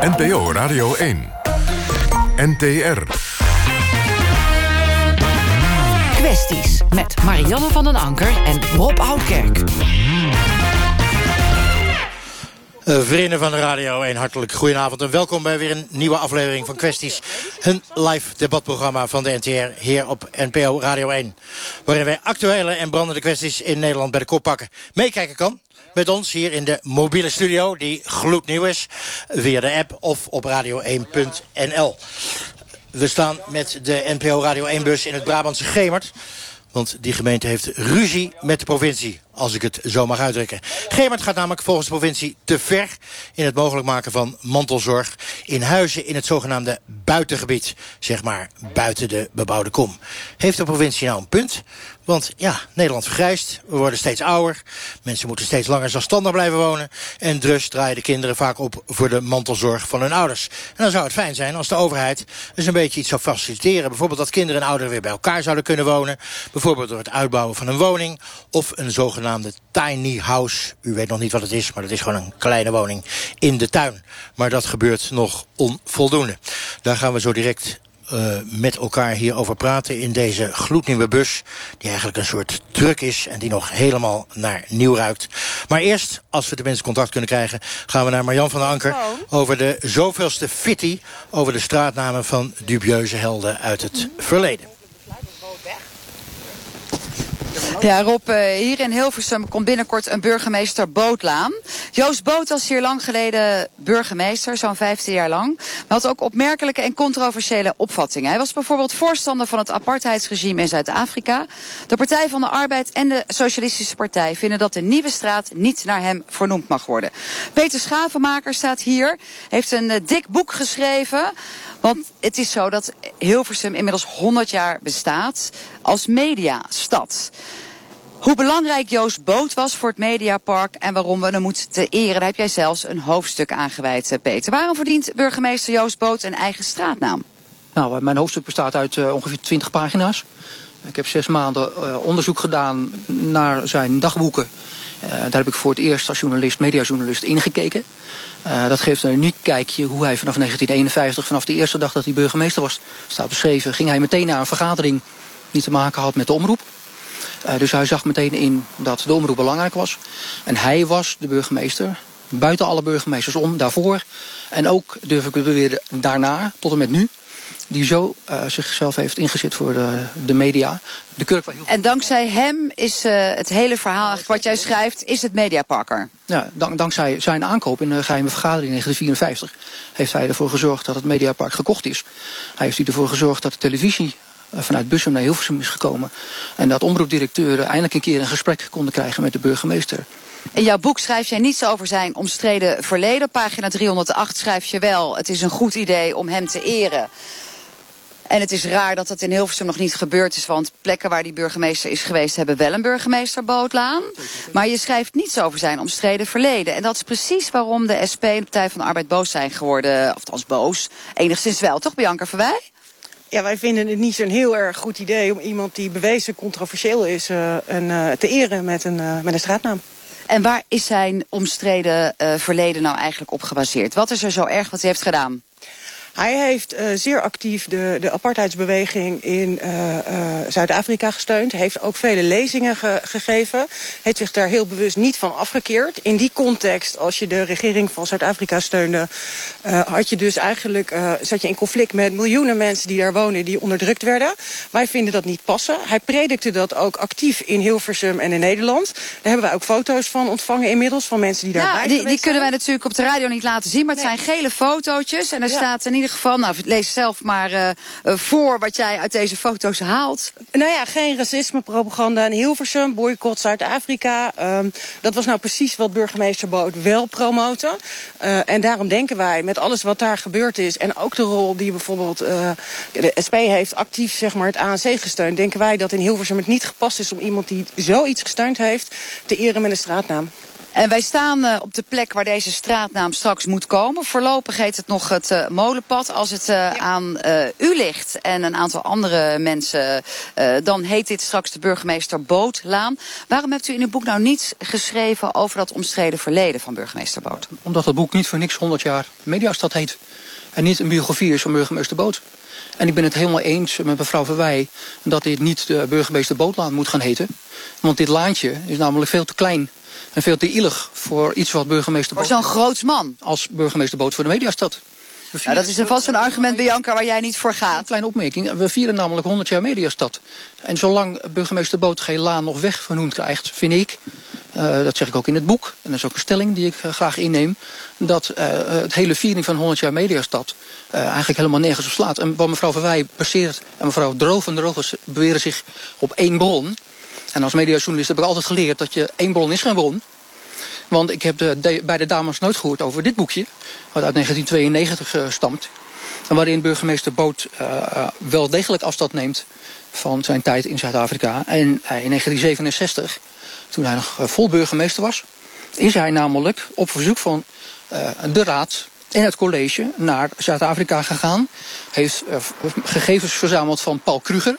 NPO Radio 1. NTR. Kwesties met Marianne van den Anker en Rob Oudkerk. Uh, vrienden van de Radio 1, hartelijk goedenavond en welkom bij weer een nieuwe aflevering van Kwesties. Een live debatprogramma van de NTR hier op NPO Radio 1. Waarin wij actuele en brandende kwesties in Nederland bij de kop pakken. Meekijken kan met ons hier in de mobiele studio, die gloednieuw is, via de app of op radio1.nl. We staan met de NPO Radio 1-bus in het Brabantse Gemert. Want die gemeente heeft ruzie met de provincie, als ik het zo mag uitdrukken. Gemert gaat namelijk volgens de provincie te ver... in het mogelijk maken van mantelzorg in huizen in het zogenaamde buitengebied. Zeg maar buiten de bebouwde kom. Heeft de provincie nou een punt? Want ja, Nederland vergrijst, we worden steeds ouder... mensen moeten steeds langer zelfstandig blijven wonen... en dus draaien de kinderen vaak op voor de mantelzorg van hun ouders. En dan zou het fijn zijn als de overheid eens een beetje iets zou faciliteren. Bijvoorbeeld dat kinderen en ouderen weer bij elkaar zouden kunnen wonen. Bijvoorbeeld door het uitbouwen van een woning... of een zogenaamde tiny house. U weet nog niet wat het is, maar dat is gewoon een kleine woning in de tuin. Maar dat gebeurt nog onvoldoende. Daar gaan we zo direct uh, met elkaar hierover praten in deze gloednieuwe bus... die eigenlijk een soort truck is en die nog helemaal naar nieuw ruikt. Maar eerst, als we tenminste contact kunnen krijgen... gaan we naar Marjan van der Anker over de zoveelste fitty... over de straatnamen van dubieuze helden uit het verleden. Ja, Rob, eh, hier in Hilversum komt binnenkort een burgemeester Bootlaan. Joost Boot was hier lang geleden burgemeester, zo'n 15 jaar lang. Maar had ook opmerkelijke en controversiële opvattingen. Hij was bijvoorbeeld voorstander van het apartheidsregime in Zuid-Afrika. De Partij van de Arbeid en de Socialistische Partij vinden dat de nieuwe straat niet naar hem vernoemd mag worden. Peter Schavenmaker staat hier, heeft een eh, dik boek geschreven... Want het is zo dat Hilversum inmiddels 100 jaar bestaat als mediastad. Hoe belangrijk Joost Boot was voor het Mediapark en waarom we hem moeten te eren, daar heb jij zelfs een hoofdstuk aangeweid, eh, Peter. Waarom verdient burgemeester Joost Boot een eigen straatnaam? Nou, eh, mijn hoofdstuk bestaat uit uh, ongeveer 20 pagina's. Ik heb zes maanden onderzoek gedaan naar zijn dagboeken. Uh, daar heb ik voor het eerst als journalist, mediajournalist, ingekeken. Uh, dat geeft een uniek kijkje hoe hij vanaf 1951, vanaf de eerste dag dat hij burgemeester was, staat beschreven, ging hij meteen naar een vergadering die te maken had met de omroep. Uh, dus hij zag meteen in dat de omroep belangrijk was. En hij was de burgemeester, buiten alle burgemeesters om, daarvoor. En ook, durf ik te beweren, daarna, tot en met nu die zo uh, zichzelf heeft ingezet voor de, de media. De Kurk en dankzij hem is uh, het hele verhaal, wat jij schrijft, is het Mediaparker. Ja, dank, dankzij zijn aankoop in de geheime vergadering in 1954... heeft hij ervoor gezorgd dat het Mediapark gekocht is. Hij heeft ervoor gezorgd dat de televisie uh, vanuit Bussum naar Hilversum is gekomen. En dat omroepdirecteuren eindelijk een keer een gesprek konden krijgen met de burgemeester. In jouw boek schrijf jij niets over zijn omstreden verleden. Pagina 308 schrijf je wel, het is een goed idee om hem te eren. En het is raar dat dat in Hilversum nog niet gebeurd is. Want plekken waar die burgemeester is geweest... hebben wel een burgemeester Bootlaan. Maar je schrijft niets over zijn omstreden verleden. En dat is precies waarom de SP en de Partij van de Arbeid boos zijn geworden. Althans boos. Enigszins wel, toch Bianca Verwij? Ja, wij vinden het niet zo'n heel erg goed idee... om iemand die bewezen controversieel is uh, een, uh, te eren met een, uh, met een straatnaam. En waar is zijn omstreden verleden nou eigenlijk op gebaseerd? Wat is er zo erg wat hij heeft gedaan? Hij heeft uh, zeer actief de, de apartheidsbeweging in uh, uh, Zuid-Afrika gesteund. Heeft ook vele lezingen ge gegeven. Heeft zich daar heel bewust niet van afgekeerd. In die context, als je de regering van Zuid-Afrika steunde... had je dus eigenlijk, zat je in conflict met miljoenen mensen die daar wonen... die onderdrukt werden. Wij vinden dat niet passen. Hij predikte dat ook actief in Hilversum en in Nederland. Daar hebben wij ook foto's van ontvangen inmiddels... van mensen die daarbij ja, die, die kunnen wij natuurlijk op de radio niet laten zien... maar het nee. zijn gele fotootjes en er ja. staat in ieder geval, nou lees zelf maar uh, voor wat jij uit deze foto's haalt. Nou ja, geen racisme, propaganda in Hilversum, boycott Zuid-Afrika. Um, dat was nou precies wat burgemeester Boot wel promoten. Uh, en daarom denken wij, met alles wat daar gebeurd is... en ook de rol die bijvoorbeeld de SP heeft actief zeg maar, het ANC gesteund... denken wij dat in Hilversum het niet gepast is om iemand die zoiets gesteund heeft... te eren met een straatnaam. En wij staan uh, op de plek waar deze straatnaam straks moet komen. Voorlopig heet het nog het uh, Molenpad. Als het uh, ja. aan u ligt en een aantal andere mensen, dan heet dit straks de burgemeester Bootlaan. Waarom hebt u in uw boek nou niets geschreven over dat omstreden verleden van burgemeester Boot? Omdat het boek niet voor niks 100 jaar Mediastad heet. En niet een biografie is van burgemeester Boot. En ik ben het helemaal eens met mevrouw Verwij dat dit niet de burgemeester Bootlaan moet gaan heten. Want dit laantje is namelijk veel te klein en veel te illig voor iets wat burgemeester Boot... Voor zo'n groots man. Als burgemeester Boot voor de Mediastad. Nou, dat is een vast een argument, Bianca, waar jij niet voor gaat. Een kleine opmerking. We vieren namelijk 100 jaar Mediastad. En zolang burgemeester Boot geen laan nog weg vernoemd krijgt, vind ik... Uh, dat zeg ik ook in het boek, en dat is ook een stelling die ik uh, graag inneem... dat uh, het hele viering van 100 jaar Mediastad eigenlijk helemaal nergens op slaat. En wat mevrouw Verwij passeert en mevrouw Droof en Drogers beweren zich op één bron... En als mediajournalist heb ik altijd geleerd dat je één bron is geen bron. Want ik heb de, bij de dames nooit gehoord over dit boekje. Wat uit 1992 uh, stamt. En waarin burgemeester Boot uh, wel degelijk afstand neemt van zijn tijd in Zuid-Afrika. En in 1967, toen hij nog vol burgemeester was... is hij namelijk op verzoek van de raad en het college naar Zuid-Afrika gegaan. Heeft gegevens verzameld van Paul Kruger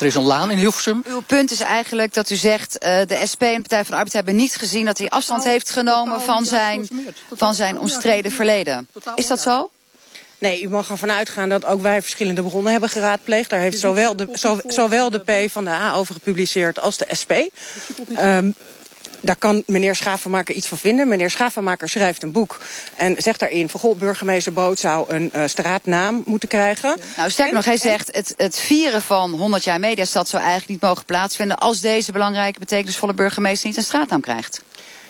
er is een laan in Hilversum. Uw punt is eigenlijk dat u zegt... Uh, de SP en de Partij van de Arbeid hebben niet gezien... dat hij afstand heeft genomen van zijn, van zijn omstreden verleden. Is dat zo? Nee, u mag ervan uitgaan dat ook wij verschillende bronnen hebben geraadpleegd. Daar heeft zowel de, zo, zowel de P van de A over gepubliceerd als de SP. Um, daar kan meneer Schavenmaker iets van vinden. Meneer Schavenmaker schrijft een boek en zegt daarin... van goh, burgemeester Boot zou een uh, straatnaam moeten krijgen. Nou, sterk nog, hij zegt het, het vieren van 100 jaar mediastad... zou eigenlijk niet mogen plaatsvinden... als deze belangrijke, betekenisvolle burgemeester niet een straatnaam krijgt.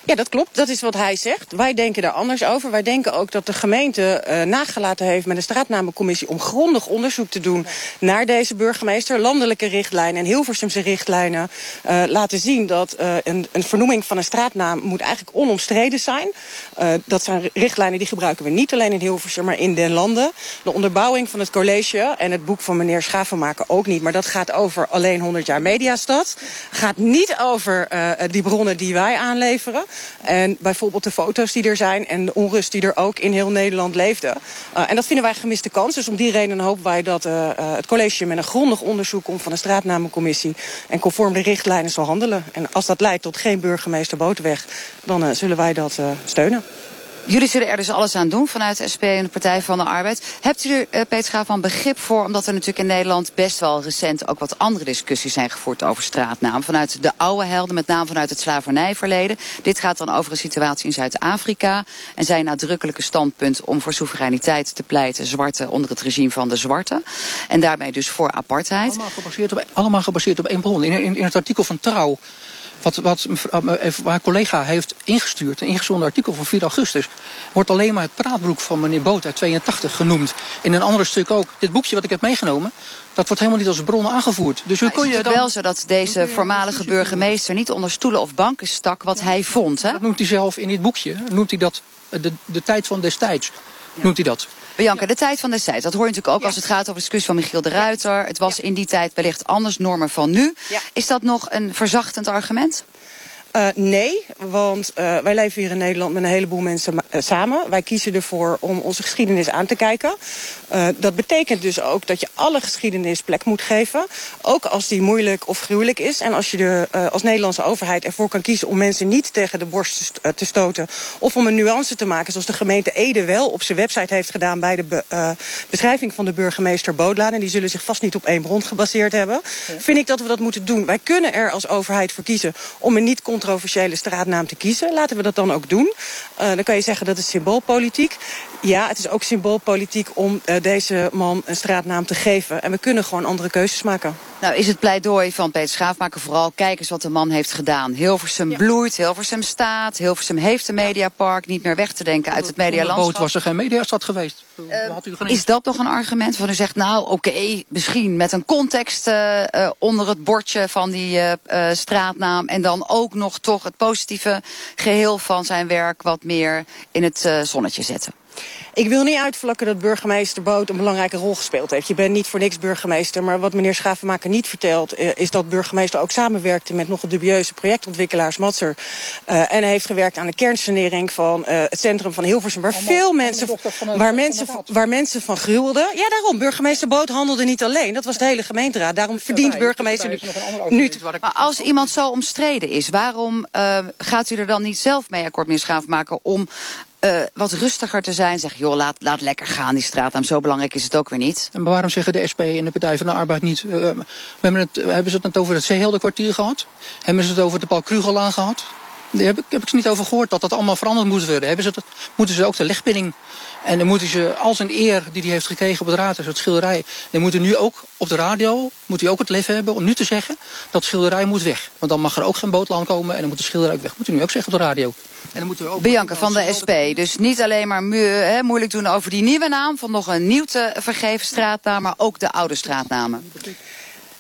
Ja, dat klopt. Dat is wat hij zegt. Wij denken daar anders over. Wij denken ook dat de gemeente uh, nagelaten heeft met een straatnamencommissie... om grondig onderzoek te doen naar deze burgemeester. Landelijke richtlijnen en Hilversumse richtlijnen uh, laten zien... dat uh, een, een vernoeming van een straatnaam moet eigenlijk onomstreden zijn. dat zijn richtlijnen die gebruiken we niet alleen in Hilversum, maar in den landen. De onderbouwing van het college en het boek van meneer Schavenmaker ook niet. Maar dat gaat over alleen 100 jaar Mediastad. Gaat niet over die bronnen die wij aanleveren. En bijvoorbeeld de foto's die er zijn en de onrust die er ook in heel Nederland leefde. Uh, en dat vinden wij gemiste kans. Dus om die reden hopen wij dat uh, uh, het college met een grondig onderzoek komt van de straatnamencommissie. En conform de richtlijnen zal handelen. En als dat leidt tot geen burgemeester Boterweg, dan zullen wij dat steunen. Jullie zullen er dus alles aan doen vanuit de SP en de Partij van de Arbeid. Hebt u er, Peter Schaaf, van begrip voor? Omdat er natuurlijk in Nederland best wel recent ook wat andere discussies zijn gevoerd over straatnaam. Vanuit de oude helden, met name vanuit het slavernijverleden. Dit gaat dan over een situatie in Zuid-Afrika. En zijn nadrukkelijke standpunt om voor soevereiniteit te pleiten. Zwarte onder het regime van de zwarte. En daarmee dus voor apartheid. Allemaal gebaseerd op, allemaal gebaseerd op één bron. In, in het artikel van Trouw wat, wat haar collega heeft ingestuurd, een ingezonden artikel van 4 augustus, wordt alleen maar het praatbroek van meneer Boot uit 82 genoemd. In een ander stuk ook. Dit boekje wat ik heb meegenomen, dat wordt helemaal niet als bron aangevoerd. Dus hoe kon je dan... wel zo dat deze voormalige burgemeester niet onder stoelen of banken stak wat hij vond, hè? Dat noemt hij zelf in dit boekje. Noemt hij dat de, de tijd van destijds. Noemt hij dat. Bianca, de tijd van destijds. Dat hoor je natuurlijk ook als het gaat over de discussie van Michiel de Ruiter. Het was in die tijd wellicht anders normen van nu. Is dat nog een verzachtend argument? Uh, nee, want uh, wij leven hier in Nederland met een heleboel mensen uh, samen. Wij kiezen ervoor om onze geschiedenis aan te kijken. dat betekent dus ook dat je alle geschiedenis plek moet geven. Ook als die moeilijk of gruwelijk is. En als je de, als Nederlandse overheid ervoor kan kiezen om mensen niet tegen de borst te stoten. Of om een nuance te maken zoals de gemeente Ede wel op zijn website heeft gedaan bij de be, beschrijving van de burgemeester Boodlaan. En die zullen zich vast niet op één bron gebaseerd hebben. Ja. Vind ik dat we dat moeten doen. Wij kunnen er als overheid voor kiezen om een niet controversiële straatnaam te kiezen. Laten we dat dan ook doen. Uh, dan kan je zeggen dat is symboolpolitiek. Ja, het is ook symboolpolitiek om uh, deze man een straatnaam te geven. En we kunnen gewoon andere keuzes maken. Nou is het pleidooi van Peter Schaafmaker vooral... kijk eens wat de man heeft gedaan. Hilversum ja. bloeit, Hilversum staat. Hilversum heeft een mediapark. Niet meer weg te denken uit het medialandschap. Boot was er geen mediastad geweest. Uh, is dat toch een argument? Van u zegt nou oké, okay, misschien met een context uh, uh, onder het bordje van die straatnaam... en dan ook nog toch het positieve geheel van zijn werk... wat meer in het zonnetje zetten. Ik wil niet uitvlakken dat burgemeester Boot een belangrijke rol gespeeld heeft. Je bent niet voor niks burgemeester. Maar wat meneer Schavenmaker niet verteld... is dat burgemeester ook samenwerkte met nog een dubieuze projectontwikkelaars Matser. en heeft gewerkt aan de kernsanering van het centrum van Hilversum... waar veel mensen, waar, mensen, waar mensen van gruwelden. Ja, daarom. Burgemeester Boot handelde niet alleen. Dat was de hele gemeenteraad. Daarom verdient burgemeester nu... nu maar als iemand zo omstreden is, waarom gaat u er dan niet zelf mee akkoord mee schaaf maken... om uh, wat rustiger te zijn. Zeg, joh, laat, laat lekker gaan die straatnaam. Zo belangrijk is het ook weer niet. En waarom zeggen de SP en de Partij van de Arbeid niet... Uh, we hebben, het, hebben ze het over het Zeehelde kwartier gehad? Hebben ze het over de Paul Krugelaan gehad? Daar heb ik, heb ik ze niet over gehoord dat dat allemaal veranderd moet worden. Hebben ze dat, moeten ze ook de legbinding en dan moeten ze, als een eer die hij heeft gekregen op het raadhuis, het schilderij... dan moet nu ook op de radio, moet hij ook het lef hebben om nu te zeggen... dat schilderij moet weg. Want dan mag er ook geen bootland komen en dan moet de schilderij weg. Moet u nu ook zeggen op de radio. Dan moeten we ook Bianca van de SP. Dus niet alleen maar he, moeilijk doen over die nieuwe naam... van nog een nieuw te vergeven straatnaam, maar ook de oude straatnamen.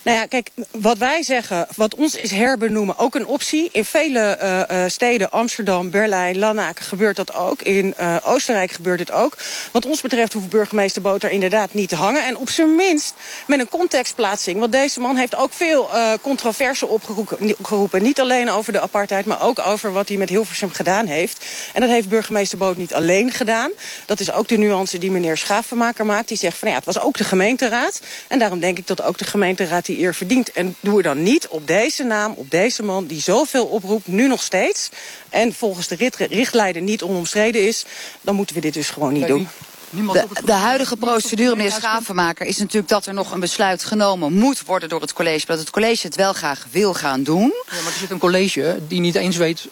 Nou ja, kijk, wat wij zeggen, wat ons is herbenoemen, ook een optie. In vele uh, steden, Amsterdam, Berlijn, Lanaken gebeurt dat ook. In uh, Oostenrijk gebeurt het ook. Wat ons betreft hoeft burgemeester Boter inderdaad niet te hangen. En op zijn minst met een contextplaatsing. Want deze man heeft ook veel uh, controverse opgeroepen. Niet alleen over de apartheid, maar ook over wat hij met Hilversum gedaan heeft. En dat heeft burgemeester Boot niet alleen gedaan. Dat is ook de nuance die meneer Schaafvermaker maakt. Die zegt van ja, het was ook de gemeenteraad. En daarom denk ik dat ook de gemeenteraad die eer verdient. En doe er dan niet op deze naam, op deze man die zoveel oproept, nu nog steeds. En volgens de richtlijnen niet onomstreden is. Dan moeten we dit dus gewoon niet doen. De, de, huidige procedure, meneer Schavenmaker, is natuurlijk dat er nog een besluit genomen moet worden door het college. Dat het college het wel graag wil gaan doen. Ja, maar er zit een college die niet eens weet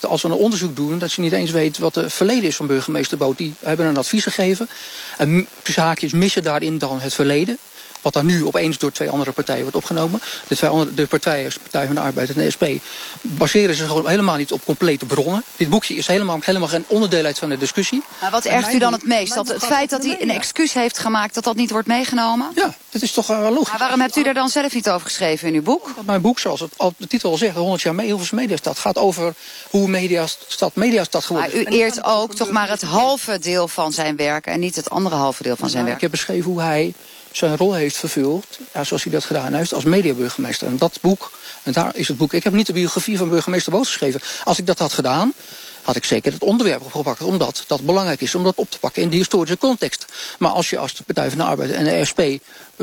als we een onderzoek doen, dat ze niet eens weet wat het verleden is van burgemeester Boot. Die hebben een advies gegeven. En zaakjes missen daarin dan het verleden wat dan nu opeens door twee andere partijen wordt opgenomen. De, twee andere, de partijen, de Partij van de Arbeid en de SP, baseren zich gewoon helemaal niet op complete bronnen. Dit boekje is helemaal, helemaal geen onderdeel uit van de discussie. Maar wat ergt u dan het meest? Dat het feit dat hij een excuus heeft gemaakt, dat dat niet wordt meegenomen? Ja, dat is toch wel logisch. Maar waarom hebt u daar dan zelf niet over geschreven in uw boek? mijn boek, zoals het, de titel al zegt, 100 jaar Hilversum Mediastad, gaat over hoe Mediastad Mediastad geworden is. Maar u eert ook toch maar het halve deel van zijn werk en niet het andere halve deel van zijn werk. Ik heb beschreven hoe hij zijn rol heeft vervuld, ja, zoals hij dat gedaan heeft, als mediaburgemeester. En dat boek, en daar is het boek, ik heb niet de biografie van burgemeester Boos geschreven. Als ik dat had gedaan, had ik zeker het onderwerp opgepakt. Omdat dat belangrijk is om dat op te pakken in de historische context. Maar als je als de Partij van de Arbeid en de SP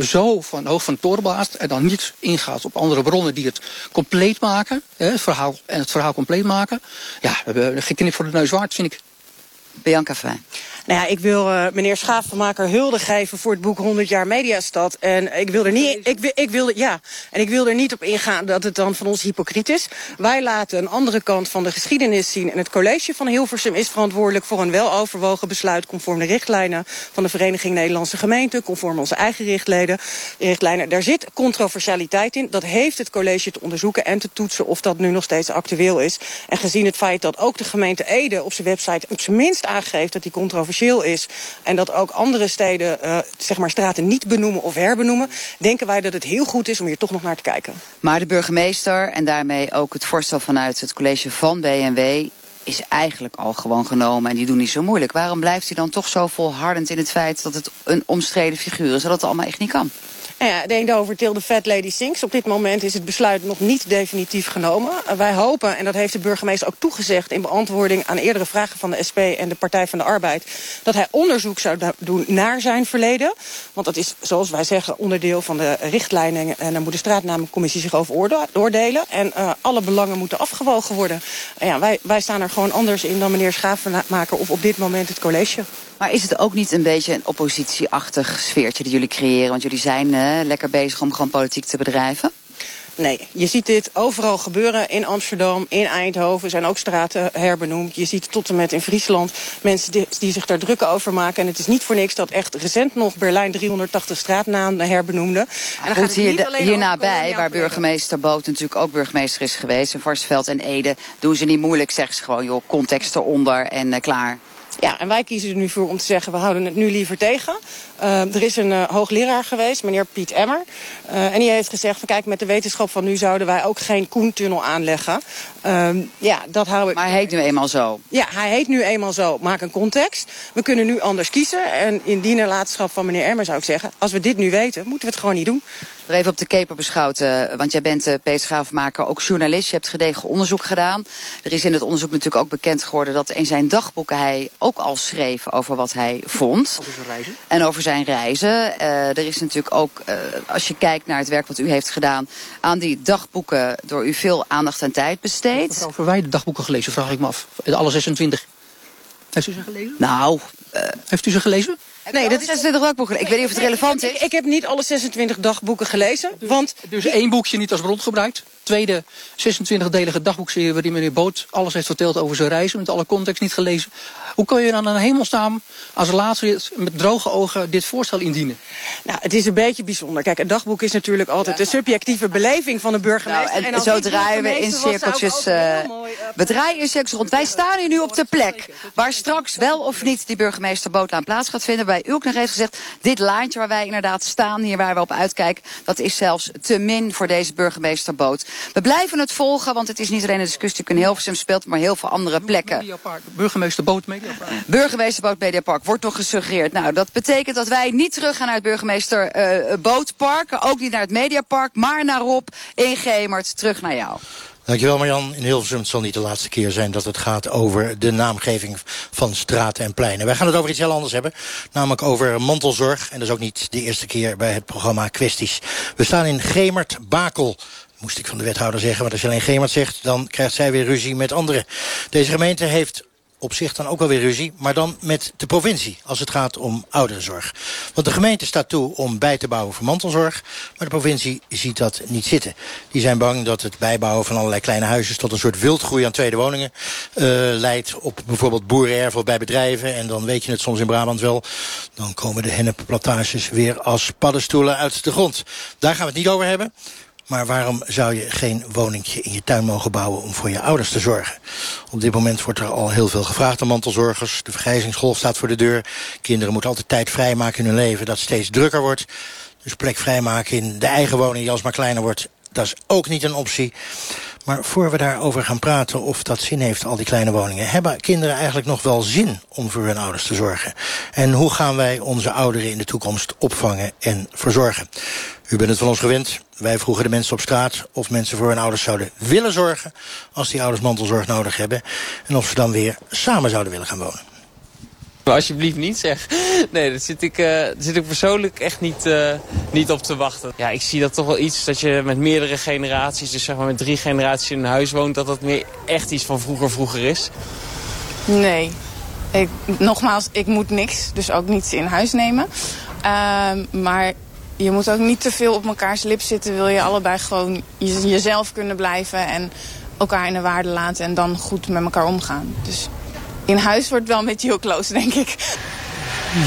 zo van hoog van de toren blaast... en dan niet ingaat op andere bronnen die het compleet maken... Hè, het verhaal, en het verhaal compleet maken... ja, we hebben geknip voor de neus waard, vind ik. Bianca Fijn. Nou ja, ik wil uh, meneer Schaafmaker hulde geven voor het boek 100 jaar Mediastad. En ik wil er niet, ik, ik wil, ja, en ik wil er niet op ingaan dat het dan van ons hypocriet is. Wij laten een andere kant van de geschiedenis zien. En het college van Hilversum is verantwoordelijk voor een weloverwogen besluit... conform de richtlijnen van de Vereniging Nederlandse Gemeenten... conform onze eigen richtlijnen. richtlijnen. Daar zit controversialiteit in. Dat heeft het college te onderzoeken en te toetsen of dat nu nog steeds actueel is. En gezien het feit dat ook de gemeente Ede op zijn website... op zijn minst aangeeft dat die controversialiteit is... en dat ook andere steden uh, zeg maar straten niet benoemen of herbenoemen... denken wij dat het heel goed is om hier toch nog naar te kijken. Maar de burgemeester en daarmee ook het voorstel vanuit het college van BNW is eigenlijk al gewoon genomen en die doen niet zo moeilijk. Waarom blijft hij dan toch zo volhardend in het feit dat het een omstreden figuur is... dat het allemaal echt niet kan? Nou ja, de over Till the Fat Lady Sinks. Op dit moment is het besluit nog niet definitief genomen. Uh, wij hopen, en dat heeft de burgemeester ook toegezegd... in beantwoording aan eerdere vragen van de SP en de Partij van de Arbeid... dat hij onderzoek zou doen naar zijn verleden. Want dat is, zoals wij zeggen, onderdeel van de richtlijnen... en daar moet de straatnamencommissie zich over oordelen. En uh, alle belangen moeten afgewogen worden. Ja, wij, wij staan er gewoon anders in dan meneer Schaafmaker... of op dit moment het college. Maar is het ook niet een beetje een oppositieachtig sfeerbje dat jullie creëren? Want jullie zijn uh, lekker bezig om gewoon politiek te bedrijven. Nee, je ziet dit overal gebeuren. In Amsterdam, in Eindhoven zijn ook straten herbenoemd. Je ziet tot en met in Friesland mensen die, die, zich daar druk over maken. En het is niet voor niks dat echt recent nog Berlijn 380 straatnamen herbenoemde. En dan Goed, hier, hier nabij, waar burgemeester Boot natuurlijk ook burgemeester is geweest... in Varsveld en Ede, doen ze niet moeilijk. Zeggen ze gewoon, joh, context eronder en uh, klaar. Ja, en wij kiezen er nu voor om te zeggen, we houden het nu liever tegen. Uh, er is een uh, hoogleraar geweest, meneer Piet Emmer. Uh, en die heeft gezegd, van, kijk, met de wetenschap van nu zouden wij ook geen Koentunnel aanleggen. ja, dat houden we... Maar hij heet nu eenmaal zo. Ja, hij heet nu eenmaal zo. Maak een context. We kunnen nu anders kiezen. En in die nalatenschap van meneer Emmer zou ik zeggen, als we dit nu weten, moeten we het gewoon niet doen. Even op de keper beschouwd. Uh, want jij bent, uh, Peter Schaafmaker, ook journalist. Je hebt gedegen onderzoek gedaan. Er is in het onderzoek natuurlijk ook bekend geworden... dat in zijn dagboeken hij ook al schreef over wat hij vond. Over zijn reizen. En over zijn reizen. Uh, er is natuurlijk ook, als je kijkt naar het werk wat u heeft gedaan... aan die dagboeken door u veel aandacht en tijd besteed. Mevrouw Verwij de dagboeken gelezen, vraag ik me af. Alle 26. Heeft u ze gelezen? Nou... Heeft u ze gelezen? Nee, dat is 26 dagboeken. Ik weet niet of het relevant is. Ik, ik, heb niet alle 26 dagboeken gelezen. Want dus één boekje niet als bron gebruikt. Tweede 26-delige dagboekserie waarin meneer Boot alles heeft verteld over zijn reizen. Met alle context niet gelezen. Hoe kun je dan aan de hemel staan als laatste met droge ogen dit voorstel indienen? Nou, het is een beetje bijzonder. Kijk, een dagboek is natuurlijk altijd de subjectieve beleving van de burgemeester. Nou, en, zo draaien we in cirkeltjes. Uh, we draaien in cirkeltjes rond. Wij staan hier nu op de plek waar straks wel of niet die burgemeester Bootlaan plaats gaat vinden. Bij u ook nog heeft gezegd, dit laantje waar wij inderdaad staan, hier waar we op uitkijken, dat is zelfs te min voor deze burgemeester Boot. We blijven het volgen, want het is niet alleen een discussie die in Hilversum speelt, maar heel veel andere plekken. Burgemeester Boot Mediapark. Burgemeester Boot Mediapark wordt nog gesuggereerd. Nou, dat betekent dat wij niet terug gaan naar het burgemeester uh, Bootpark, ook niet naar het Mediapark, maar naar Rob in Gemert, terug naar jou. Dankjewel Marjan. In Hilversum het zal niet de laatste keer zijn dat het gaat over de naamgeving van straten en pleinen. Wij gaan het over iets heel anders hebben, namelijk over mantelzorg. En dat is ook niet de eerste keer bij het programma Kwesties. We staan in Gemert-Bakel moest ik van de wethouder zeggen. Want als je alleen Gemert zegt, dan krijgt zij weer ruzie met anderen. Deze gemeente heeft op zich dan ook wel weer ruzie, maar dan met de provincie als het gaat om ouderenzorg. Want de gemeente staat toe om bij te bouwen voor mantelzorg, maar de provincie ziet dat niet zitten. Die zijn bang dat het bijbouwen van allerlei kleine huisjes tot een soort wildgroei aan tweede woningen uh, leidt op bijvoorbeeld boerenerven of bij bedrijven. En dan weet je het soms in Brabant wel, dan komen de hennepplantages weer als paddenstoelen uit de grond. Daar gaan we het niet over hebben. Maar waarom zou je geen woningje in je tuin mogen bouwen om voor je ouders te zorgen? Op dit moment wordt er al heel veel gevraagd aan mantelzorgers. De vergrijzingsgolf staat voor de deur. Kinderen moeten altijd tijd vrijmaken in hun leven dat steeds drukker wordt. Dus plek vrijmaken in de eigen woning die alsmaar kleiner wordt, dat is ook niet een optie. Maar voor we daarover gaan praten of dat zin heeft, al die kleine woningen... hebben kinderen eigenlijk nog wel zin om voor hun ouders te zorgen? En hoe gaan wij onze ouderen in de toekomst opvangen en verzorgen? U bent het van ons gewend. Wij vroegen de mensen op straat of mensen voor hun ouders zouden willen zorgen... als die ouders mantelzorg nodig hebben. En of ze dan weer samen zouden willen gaan wonen. Alsjeblieft niet zeg. Nee, daar zit ik, uh, zit ik persoonlijk echt niet, uh, niet op te wachten. Ja, ik zie dat toch wel iets dat je met meerdere generaties, dus zeg maar met drie generaties in een huis woont, dat dat meer echt iets van vroeger vroeger is. Nee. Ik, nogmaals, ik moet niks, dus ook niets in huis nemen. Uh, maar je moet ook niet te veel op elkaars lip zitten. Wil je allebei gewoon jezelf kunnen blijven en elkaar in de waarde laten en dan goed met elkaar omgaan. Dus in huis wordt wel een beetje heel close, denk ik.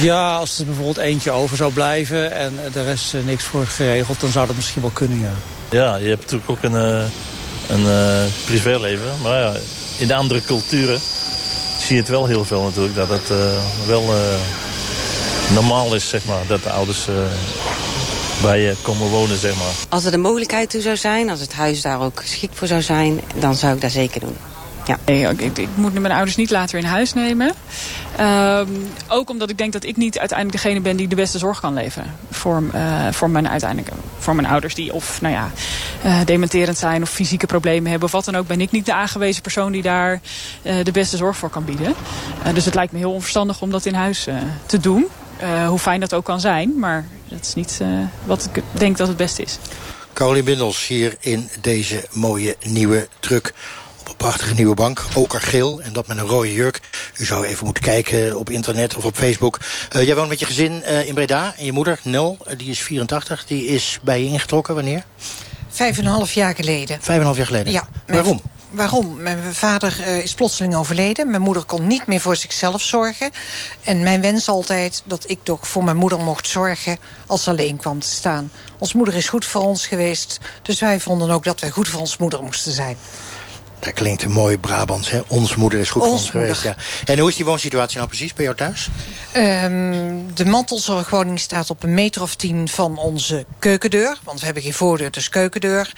Ja, als er bijvoorbeeld eentje over zou blijven en de rest uh, niks voor geregeld, dan zou dat misschien wel kunnen, ja. Ja, je hebt natuurlijk ook een, uh, een uh, privéleven. Maar ja, in de andere culturen zie je het wel heel veel natuurlijk. Dat het wel normaal is, zeg maar, dat de ouders bij je komen wonen, zeg maar. Als er de mogelijkheid toe zou zijn, als het huis daar ook geschikt voor zou zijn, dan zou ik dat zeker doen. Ja. Ik, ik, ik, moet mijn ouders niet later in huis nemen. Um, ook omdat ik denk dat ik niet uiteindelijk degene ben die de beste zorg kan leveren. Voor, uh, voor, mijn, uiteindelijk, voor mijn ouders die of nou ja, uh, dementerend zijn of fysieke problemen hebben. Of wat dan ook ben ik niet de aangewezen persoon die daar uh, de beste zorg voor kan bieden. dus het lijkt me heel onverstandig om dat in huis te doen. hoe fijn dat ook kan zijn, maar dat is niet wat ik denk dat het beste is. Caroline Bindels hier in deze mooie nieuwe truck prachtige nieuwe bank, okergeel en dat met een rode jurk. U zou even moeten kijken op internet of op Facebook. Uh, jij woont met je gezin uh, in Breda en je moeder, Nel, uh, die is 84. Die is bij je ingetrokken wanneer? Vijf en een half jaar geleden. Vijf en een half jaar geleden? Ja. Waarom? Waarom? Mijn vader uh, is plotseling overleden. Mijn moeder kon niet meer voor zichzelf zorgen. En mijn wens altijd dat ik toch voor mijn moeder mocht zorgen... als ze alleen kwam te staan. Ons moeder is goed voor ons geweest. Dus wij vonden ook dat wij goed voor ons moeder moesten zijn. Dat klinkt een mooi Brabants, hè? Ons moeder is goed ons voor ons geweest. Ja. En hoe is die woonsituatie nou precies bij jou thuis? Um, de mantelzorgwoning staat op een meter of tien van onze keukendeur. Want we hebben geen voordeur, dus keukendeur.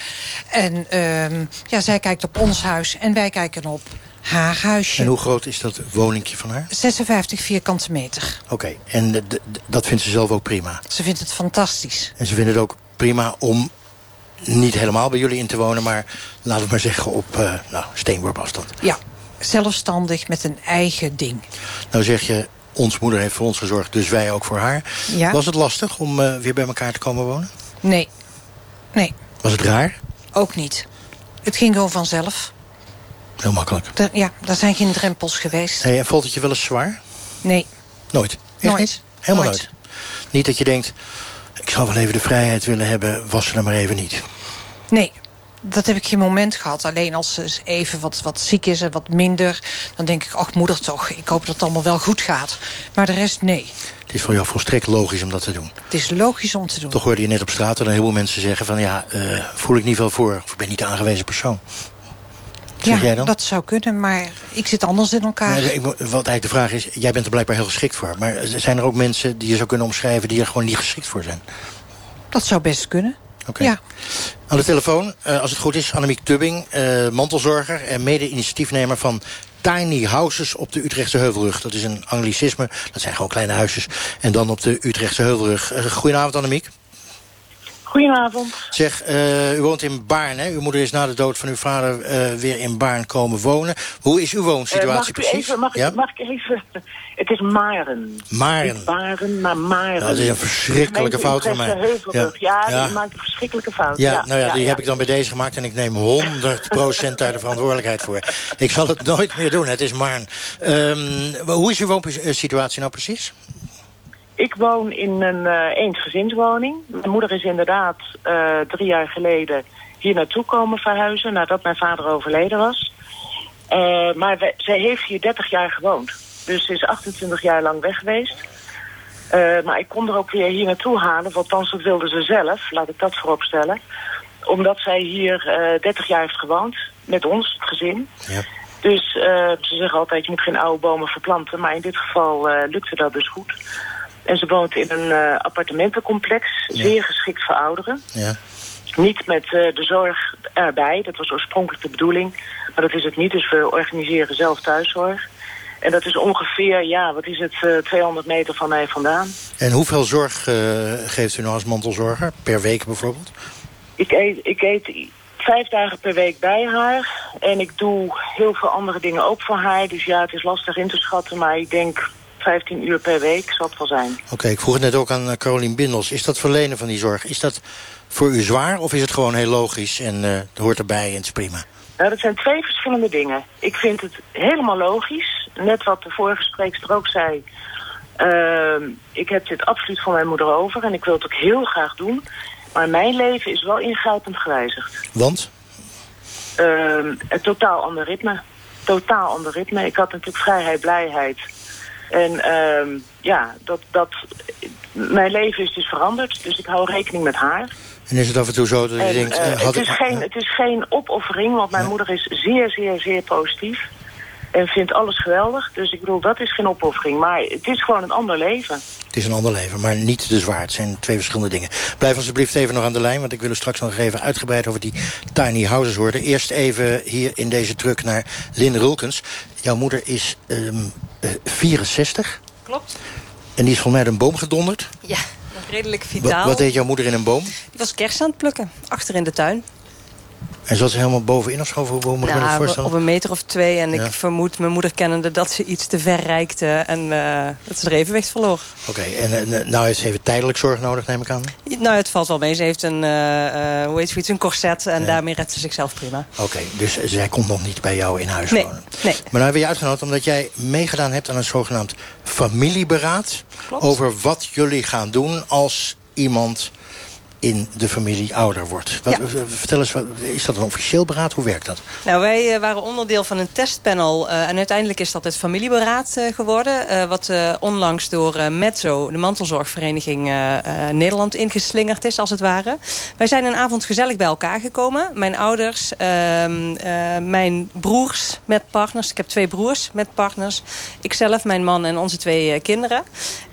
En um, ja, zij kijkt op ons huis en wij kijken op haar huisje. En hoe groot is dat woningje van haar? 56 vierkante meter. Oké, okay. en dat vindt ze zelf ook prima? Ze vindt het fantastisch. En ze vindt het ook prima om niet helemaal bij jullie in te wonen... maar laten we maar zeggen op uh, nou, steenworpafstand. Ja, zelfstandig met een eigen ding. Nou zeg je, ons moeder heeft voor ons gezorgd, dus wij ook voor haar. Ja. Was het lastig om uh, weer bij elkaar te komen wonen? Nee. Nee. Was het raar? Ook niet. Het ging gewoon vanzelf. Heel makkelijk. Da ja, daar zijn geen drempels geweest. Hey, en valt het je wel eens zwaar? Nee. Nooit? Echt nooit. Niet? Helemaal nooit. nooit. Niet dat je denkt, ik zou wel even de vrijheid willen hebben... was ze er maar even niet. Nee, dat heb ik geen moment gehad. Alleen als ze even wat, wat ziek is en wat minder... dan denk ik, ach moeder toch, ik hoop dat het allemaal wel goed gaat. Maar de rest, nee. Het is voor jou volstrekt logisch om dat te doen. Het is logisch om te doen. Toch hoorde je net op straat dat een heleboel mensen zeggen van... ja, uh, voel ik niet veel voor, of ik ben niet de aangewezen persoon. Ja, dat zou kunnen, maar ik zit anders in elkaar. Ik, wat eigenlijk de vraag is, jij bent er blijkbaar heel geschikt voor. Maar zijn er ook mensen die je zou kunnen omschrijven... die er gewoon niet geschikt voor zijn? Dat zou best kunnen. Okay. Ja. Aan de telefoon, uh, als het goed is, Annemiek Tubbing, uh, mantelzorger... en mede-initiatiefnemer van Tiny Houses op de Utrechtse Heuvelrug. Dat is een anglicisme, dat zijn gewoon kleine huisjes. En dan op de Utrechtse Heuvelrug. Uh, goedenavond, Annemiek. Goedenavond. Zeg, uh, u woont in Baarn, hè? Uw moeder is na de dood van uw vader uh, weer in Baarn komen wonen. Hoe is uw woonsituatie uh, mag ik precies? Even, mag, ja? ik, mag ik even... Het is Maren. Maren. Niet Baren, maar Maren. Dat is een verschrikkelijke fout van mij. Ja, ja, ja. die maakt een verschrikkelijke fout. Ja, ja nou ja, die heb ik dan bij deze gemaakt... en ik neem 100% daar de verantwoordelijkheid voor. Ik zal het nooit meer doen, het is Maren. Um, hoe is uw woonsituatie nou precies? Ik woon in een uh, eensgezinswoning. Mijn moeder is inderdaad uh, drie jaar geleden hier naartoe komen verhuizen... nadat mijn vader overleden was. Uh, maar zij heeft hier 30 jaar gewoond. Dus ze is 28 jaar lang weg geweest. maar ik kon er ook weer hier naartoe halen, want althans dat wilde ze zelf. Laat ik dat voorop stellen. Omdat zij hier 30 jaar heeft gewoond, met ons, het gezin. Ja. Dus ze zeggen altijd, je moet geen oude bomen verplanten. Maar in dit geval lukte dat dus goed. En ze woont in een uh, appartementencomplex, ja. zeer geschikt voor ouderen. Ja. Niet met uh, de zorg erbij, dat was oorspronkelijk de bedoeling. Maar dat is het niet, dus we organiseren zelf thuiszorg. En dat is ongeveer, ja, wat is het, uh, 200 meter van mij vandaan. En hoeveel zorg geeft u nou als mantelzorger? Per week bijvoorbeeld? Ik eet, ik eet vijf dagen per week bij haar. En ik doe heel veel andere dingen ook voor haar. Dus ja, het is lastig in te schatten, maar ik denk 15 uur per week zal het wel zijn. Oké, okay, ik vroeg het net ook aan Carolien Bindels. Is dat verlenen van die zorg, is dat voor u zwaar of is het gewoon heel logisch en uh, het hoort erbij en het is prima? Nou, dat zijn twee verschillende dingen. Ik vind het helemaal logisch. Net wat de vorige spreekster ook zei. Uh, ik heb dit absoluut van mijn moeder over en ik wil het ook heel graag doen. Maar mijn leven is wel ingrijpend gewijzigd. Want? Uh, een totaal ander ritme. Totaal ander ritme. Ik had natuurlijk vrijheid, blijheid. En uh, ja, dat, dat, mijn leven is dus veranderd. Dus ik hou rekening met haar. En is het af en toe zo dat je en, denkt... Uh, had het, is ik... geen, het is geen opoffering, want mijn ja. moeder is zeer, zeer, zeer positief. En vindt alles geweldig. Dus ik bedoel, dat is geen opoffering. Maar het is gewoon een ander leven. Het is een ander leven, maar niet te zwaar. Het zijn twee verschillende dingen. Blijf alsjeblieft even nog aan de lijn, want ik wil u straks nog even uitgebreid over die tiny houses horen. Eerst even hier in deze truck naar Lynn Rulkens. Jouw moeder is um, uh, 64. Klopt. En die is volgens mij uit een boom gedonderd. Ja, redelijk vitaal. Wat, wat deed jouw moeder in een boom? Die was kersen aan het plukken, achter in de tuin. En zat ze helemaal bovenin of zo? Hoe moet ik me dat voorstellen? op een meter of twee. En Ja. ik vermoed mijn moeder kennende dat ze iets te ver reikte. En eh, dat ze er evenwicht verloor. Oké, en eh, nou heeft ze even tijdelijk zorg nodig, neem ik aan? Nou, het valt wel mee. Ze heeft een, eh, eh, hoe heet zoiets, een corset. En daarmee redt ze zichzelf prima. Oké, dus zij komt nog niet bij jou in huis Nee, wonen? nee. Maar nou hebben we je uitgenodigd omdat jij meegedaan hebt aan een zogenaamd familieberaad. Klopt. Over wat jullie gaan doen als iemand in de familie ouder wordt. Wat, Vertel eens, wat, is dat een officieel beraad? Hoe werkt dat? Nou, wij eh, waren onderdeel van een testpanel. eh, en uiteindelijk is dat het familieberaad eh, geworden. wat onlangs door Metzo, de mantelzorgvereniging Nederland, ingeslingerd is, als het ware. Wij zijn een avond gezellig bij elkaar gekomen. Mijn ouders, ehm, eh, mijn broers met partners. Ik heb twee broers met partners. Ikzelf, mijn man en onze twee kinderen.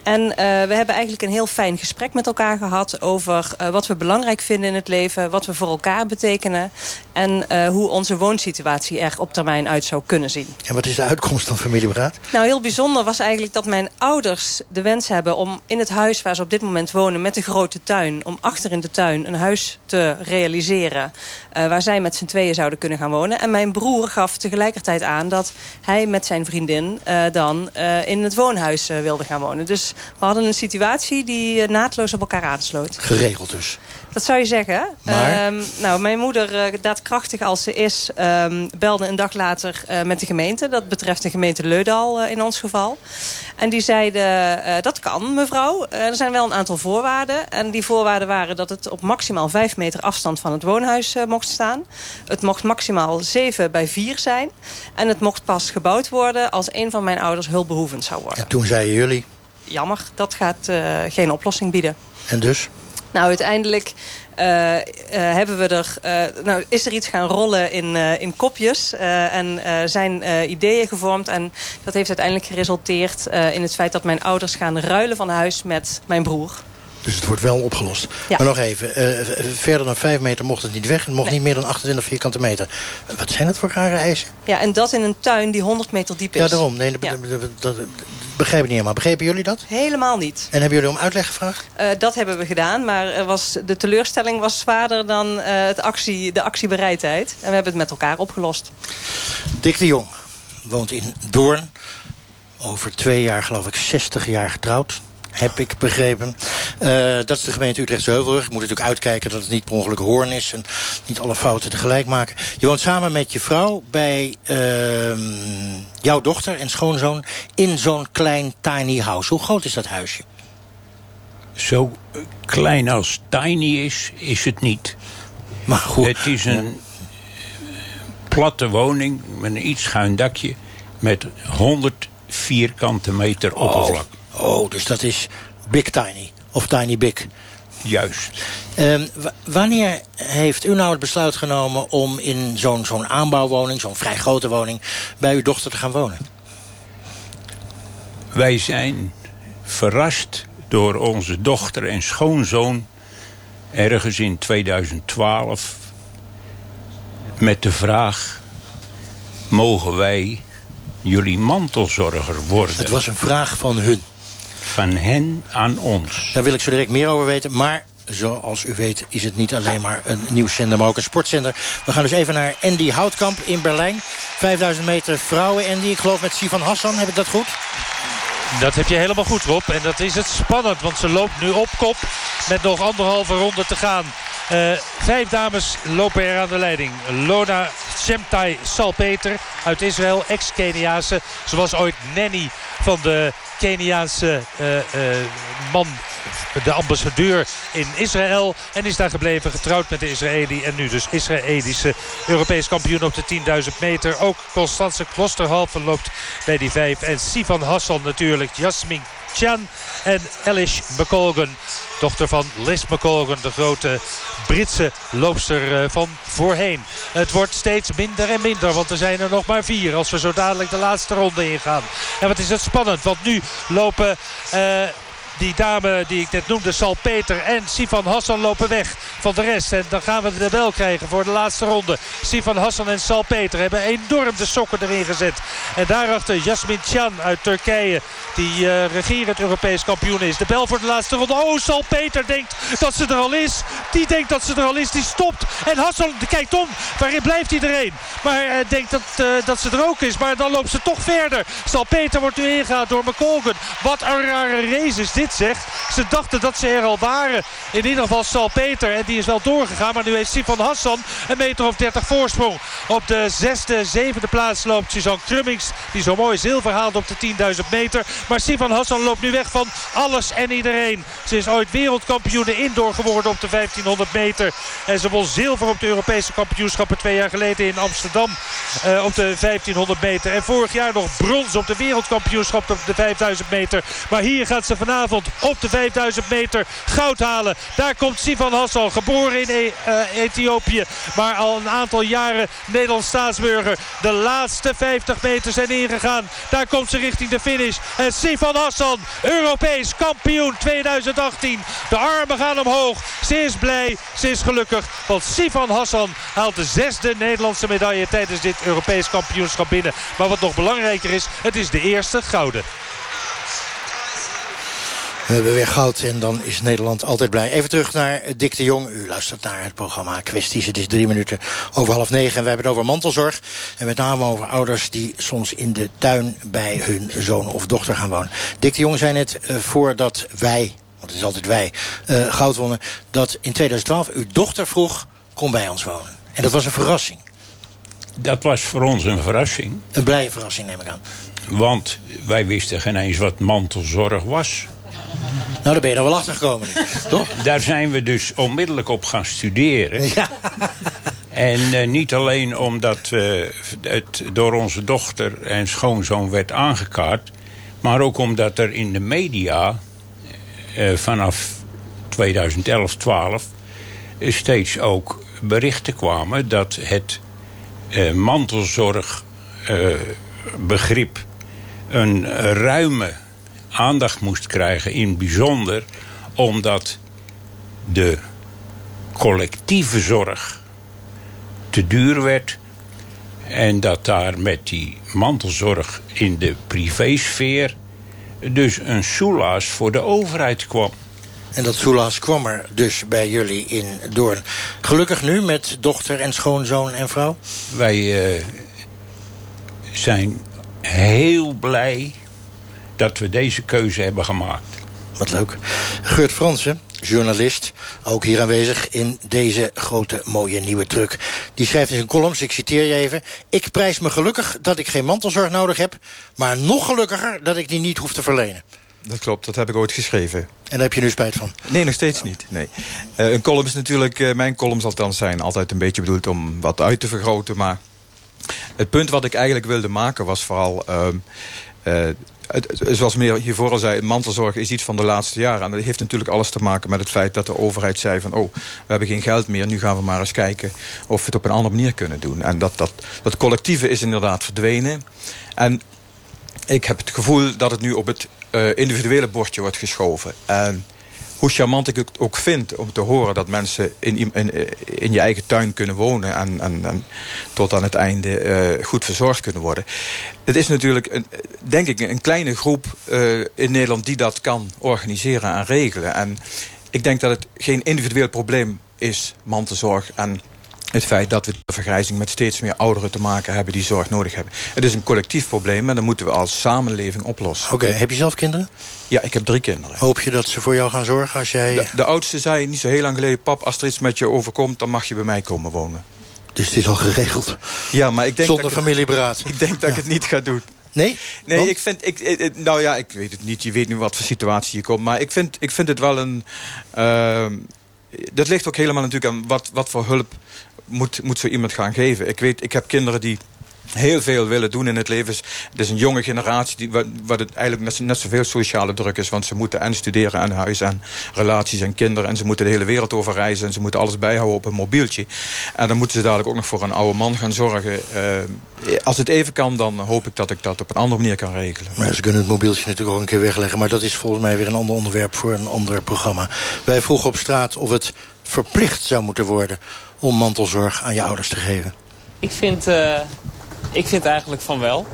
En we hebben eigenlijk een heel fijn gesprek met elkaar gehad... over uh, wat we belangrijk vinden in het leven, wat we voor elkaar betekenen... en uh, hoe onze woonsituatie er op termijn uit zou kunnen zien. En wat is de uitkomst van familieberaad? Nou, heel bijzonder was eigenlijk dat mijn ouders de wens hebben... om in het huis waar ze op dit moment wonen met de grote tuin... om achter in de tuin een huis te realiseren... waar zij met z'n tweeën zouden kunnen gaan wonen. En mijn broer gaf tegelijkertijd aan dat hij met zijn vriendin... dan in het woonhuis wilde gaan wonen. Dus we hadden een situatie die eh, naadloos op elkaar aansloot. Geregeld dus. Dat zou je zeggen. Maar? Um, nou, mijn moeder, uh, daadkrachtig als ze is, um, belde een dag later uh, met de gemeente. Dat betreft de gemeente Leudal uh, in ons geval. En die zeiden, dat kan mevrouw. er zijn wel een aantal voorwaarden. En die voorwaarden waren dat het op maximaal 5 meter afstand van het woonhuis mocht staan. Het mocht maximaal 7 bij 4 zijn. En het mocht pas gebouwd worden als een van mijn ouders hulpbehoevend zou worden. En toen zeiden jullie? jammer, dat gaat geen oplossing bieden. En dus? Nou, uiteindelijk uh, uh, hebben we er, uh, nou, is er iets gaan rollen in, in kopjes. en zijn ideeën gevormd. En dat heeft uiteindelijk geresulteerd in het feit dat mijn ouders gaan ruilen van huis met mijn broer. Dus het wordt wel opgelost. Ja. Maar nog even, verder dan 5 meter mocht het niet weg. Het mocht nee. niet meer dan 28 vierkante meter. Wat zijn het voor rare eisen? Ja, en dat in een tuin die 100 meter diep is. Ja, daarom. Nee, ja. dat, begrijp ik niet helemaal. Begrepen jullie dat? Helemaal niet. En hebben jullie om uitleg gevraagd? Uh, dat hebben we gedaan, maar er was, de teleurstelling was zwaarder dan uh, het actie, de actiebereidheid. En we hebben het met elkaar opgelost. Dick de Jong woont in Doorn. Over twee jaar, geloof ik, 60 jaar getrouwd heb ik begrepen. Uh, dat is de gemeente Utrechtse Heuvelrug. Je moet natuurlijk uitkijken dat het niet per ongeluk hoorn is... en niet alle fouten tegelijk maken. Je woont samen met je vrouw bij uh, jouw dochter en schoonzoon... in zo'n klein tiny house. Hoe groot is dat huisje? Zo klein als tiny is, is het niet. Maar goed. Het is een platte woning met een iets schuin dakje... met 100 vierkante meter oppervlak. Oh. Dus dat is big tiny. Of tiny big. Juist. Um, wanneer heeft u nou het besluit genomen om in zo'n zo'n aanbouwwoning... zo'n vrij grote woning, bij uw dochter te gaan wonen? Wij zijn verrast door onze dochter en schoonzoon... ergens in 2012 met de vraag... mogen wij jullie mantelzorger worden? Het was een vraag van hun van hen aan ons. Daar wil ik zo direct meer over weten. Maar zoals u weet is het niet alleen maar een nieuwszender, maar ook een sportzender. We gaan dus even naar Andy Houtkamp in Berlijn. 5000 meter vrouwen, Andy. Ik geloof met Sivan Hassan. Heb ik dat goed? Dat heb je helemaal goed, Rob. En dat is het spannend, want ze loopt nu op kop met nog anderhalve ronde te gaan. Uh, vijf dames lopen er aan de leiding. Lona Shemtai Salpeter uit Israël, ex-Keniaanse. Ze was ooit nanny van de Keniaanse uh, uh, man, de ambassadeur in Israël. En is daar gebleven, getrouwd met de Israëli. En nu dus Israëlische Europees kampioen op de 10.000 meter. Ook Constance Klosterhalve loopt bij die vijf. En Sivan Hassan natuurlijk, Jasmin Chan en Elish McColgan. Dochter van Liz McColgan, de grote Britse loopster van voorheen. Het wordt steeds minder en minder, want er zijn er nog maar vier... als we zo dadelijk de laatste ronde ingaan. En wat is het spannend, want nu lopen... Uh, die dame die ik net noemde, Sal Peter en Sifan Hassan lopen weg van de rest. En dan gaan we de bel krijgen voor de laatste ronde. Sifan Hassan en Sal Peter hebben enorm de sokken erin gezet. En daarachter Jasmin Chan uit Turkije, die uh, regerend Europees kampioen is. De bel voor de laatste ronde. Oh, Sal Peter denkt dat ze er al is. Die denkt dat ze er al is, die stopt. En Hassan kijkt om. Waarin blijft iedereen? Maar uh, denkt dat, uh, dat ze er ook is. Maar dan loopt ze toch verder. Sal Peter wordt nu ingehaald door McColgan. Wat een rare race is dit zegt. Ze dachten dat ze er al waren. In ieder geval Sal Peter. En die is wel doorgegaan. Maar nu heeft Sifan Hassan een meter of 30 voorsprong. Op de zesde, zevende plaats loopt Suzanne Krummings. Die zo mooi zilver haalt op de 10.000 meter. Maar Sifan Hassan loopt nu weg van alles en iedereen. Ze is ooit wereldkampioen indoor geworden op de 1500 meter. En ze won zilver op de Europese kampioenschappen twee jaar geleden in Amsterdam. Uh, op de 1500 meter. En vorig jaar nog brons op de wereldkampioenschap op de 5000 meter. Maar hier gaat ze vanavond op de 5000 meter goud halen. Daar komt Sivan Hassan, geboren in e uh, Ethiopië. Maar al een aantal jaren Nederlands staatsburger. De laatste 50 meter zijn ingegaan. Daar komt ze richting de finish. En Sivan Hassan, Europees kampioen 2018. De armen gaan omhoog. Ze is blij, ze is gelukkig. Want Sivan Hassan haalt de zesde Nederlandse medaille tijdens dit Europees kampioenschap binnen. Maar wat nog belangrijker is, het is de eerste gouden. We hebben weer goud en dan is Nederland altijd blij. Even terug naar Dick de Jong. U luistert naar het programma Kwesties. Het is drie minuten over half negen. En we hebben het over mantelzorg. En met name over ouders die soms in de tuin bij hun zoon of dochter gaan wonen. Dick de Jong zei net uh, voordat wij, want het is altijd wij, uh, goud wonnen... dat in 2012 uw dochter vroeg, kom bij ons wonen. En dat was een verrassing. Dat was voor ons een verrassing. Een blije verrassing neem ik aan. Want wij wisten geen eens wat mantelzorg was. Nou, daar ben je dan wel achter gekomen, toch? Daar zijn we dus onmiddellijk op gaan studeren. Ja. En uh, niet alleen omdat uh, het door onze dochter en schoonzoon werd aangekaart... maar ook omdat er in de media uh, vanaf 2011, 12 steeds ook berichten kwamen... dat het mantelzorgbegrip een ruime aandacht moest krijgen. In bijzonder omdat de collectieve zorg te duur werd. En dat daar met die mantelzorg in de privésfeer... dus een soelaas voor de overheid kwam. En dat soelaas kwam er dus bij jullie in Doorn. Gelukkig nu met dochter en schoonzoon en vrouw? Wij uh, zijn heel blij dat we deze keuze hebben gemaakt. Wat leuk. Geurt Fransen, journalist, ook hier aanwezig in deze grote mooie nieuwe druk. Die schrijft in zijn columns, ik citeer je even... Ik prijs me gelukkig dat ik geen mantelzorg nodig heb... maar nog gelukkiger dat ik die niet hoef te verlenen. Dat klopt, dat heb ik ooit geschreven. En daar heb je nu spijt van? Nee, nog steeds niet. Nee. Uh, een column is natuurlijk, uh, mijn columns althans zijn altijd een beetje bedoeld om wat uit te vergroten. Maar het punt wat ik eigenlijk wilde maken was vooral... Uh, het, zoals meneer hiervoor al zei, mantelzorg is iets van de laatste jaren. En dat heeft natuurlijk alles te maken met het feit dat de overheid zei van... oh, we hebben geen geld meer, nu gaan we maar eens kijken of we het op een andere manier kunnen doen. En dat, dat, dat collectieve is inderdaad verdwenen. En ik heb het gevoel dat het nu op het uh, individuele bordje wordt geschoven. En hoe charmant ik het ook vind om te horen dat mensen in, in, in je eigen tuin kunnen wonen en, tot aan het einde uh, goed verzorgd kunnen worden. Het is natuurlijk, een, denk ik, een kleine groep uh, in Nederland die dat kan organiseren en regelen. En ik denk dat het geen individueel probleem is, mantelzorg en het feit dat we de vergrijzing met steeds meer ouderen te maken hebben die zorg nodig hebben. Het is een collectief probleem en dat moeten we als samenleving oplossen. Oké, okay, heb je zelf kinderen? Ja, ik heb drie kinderen. Hoop je dat ze voor jou gaan zorgen als jij... De, de oudste zei niet zo heel lang geleden... pap, als er iets met je overkomt, dan mag je bij mij komen wonen. Dus het is al geregeld? Ja, maar ik denk Zonder familieberaad? Ik denk dat ja. ik het niet ga doen. Nee? Nee, Want? ik vind... Ik, nou ja, ik weet het niet. Je weet nu wat voor situatie je komt. Maar ik vind, ik vind het wel een... Uh, dat ligt ook helemaal natuurlijk aan wat, wat voor hulp moet, moet zo iemand gaan geven. Ik weet, ik heb kinderen die heel veel willen doen in het leven. Het is een jonge generatie die, wat het eigenlijk net, zoveel sociale druk is. Want ze moeten en studeren en huis en relaties en kinderen. En ze moeten de hele wereld over reizen. En ze moeten alles bijhouden op een mobieltje. En dan moeten ze dadelijk ook nog voor een oude man gaan zorgen. Uh, als het even kan, dan hoop ik dat ik dat op een andere manier kan regelen. Maar ze kunnen het mobieltje natuurlijk ook een keer wegleggen. Maar dat is volgens mij weer een ander onderwerp voor een ander programma. Wij vroegen op straat of het verplicht zou moeten worden om mantelzorg aan je ouders te geven? Ik vind, uh, ik vind eigenlijk van wel.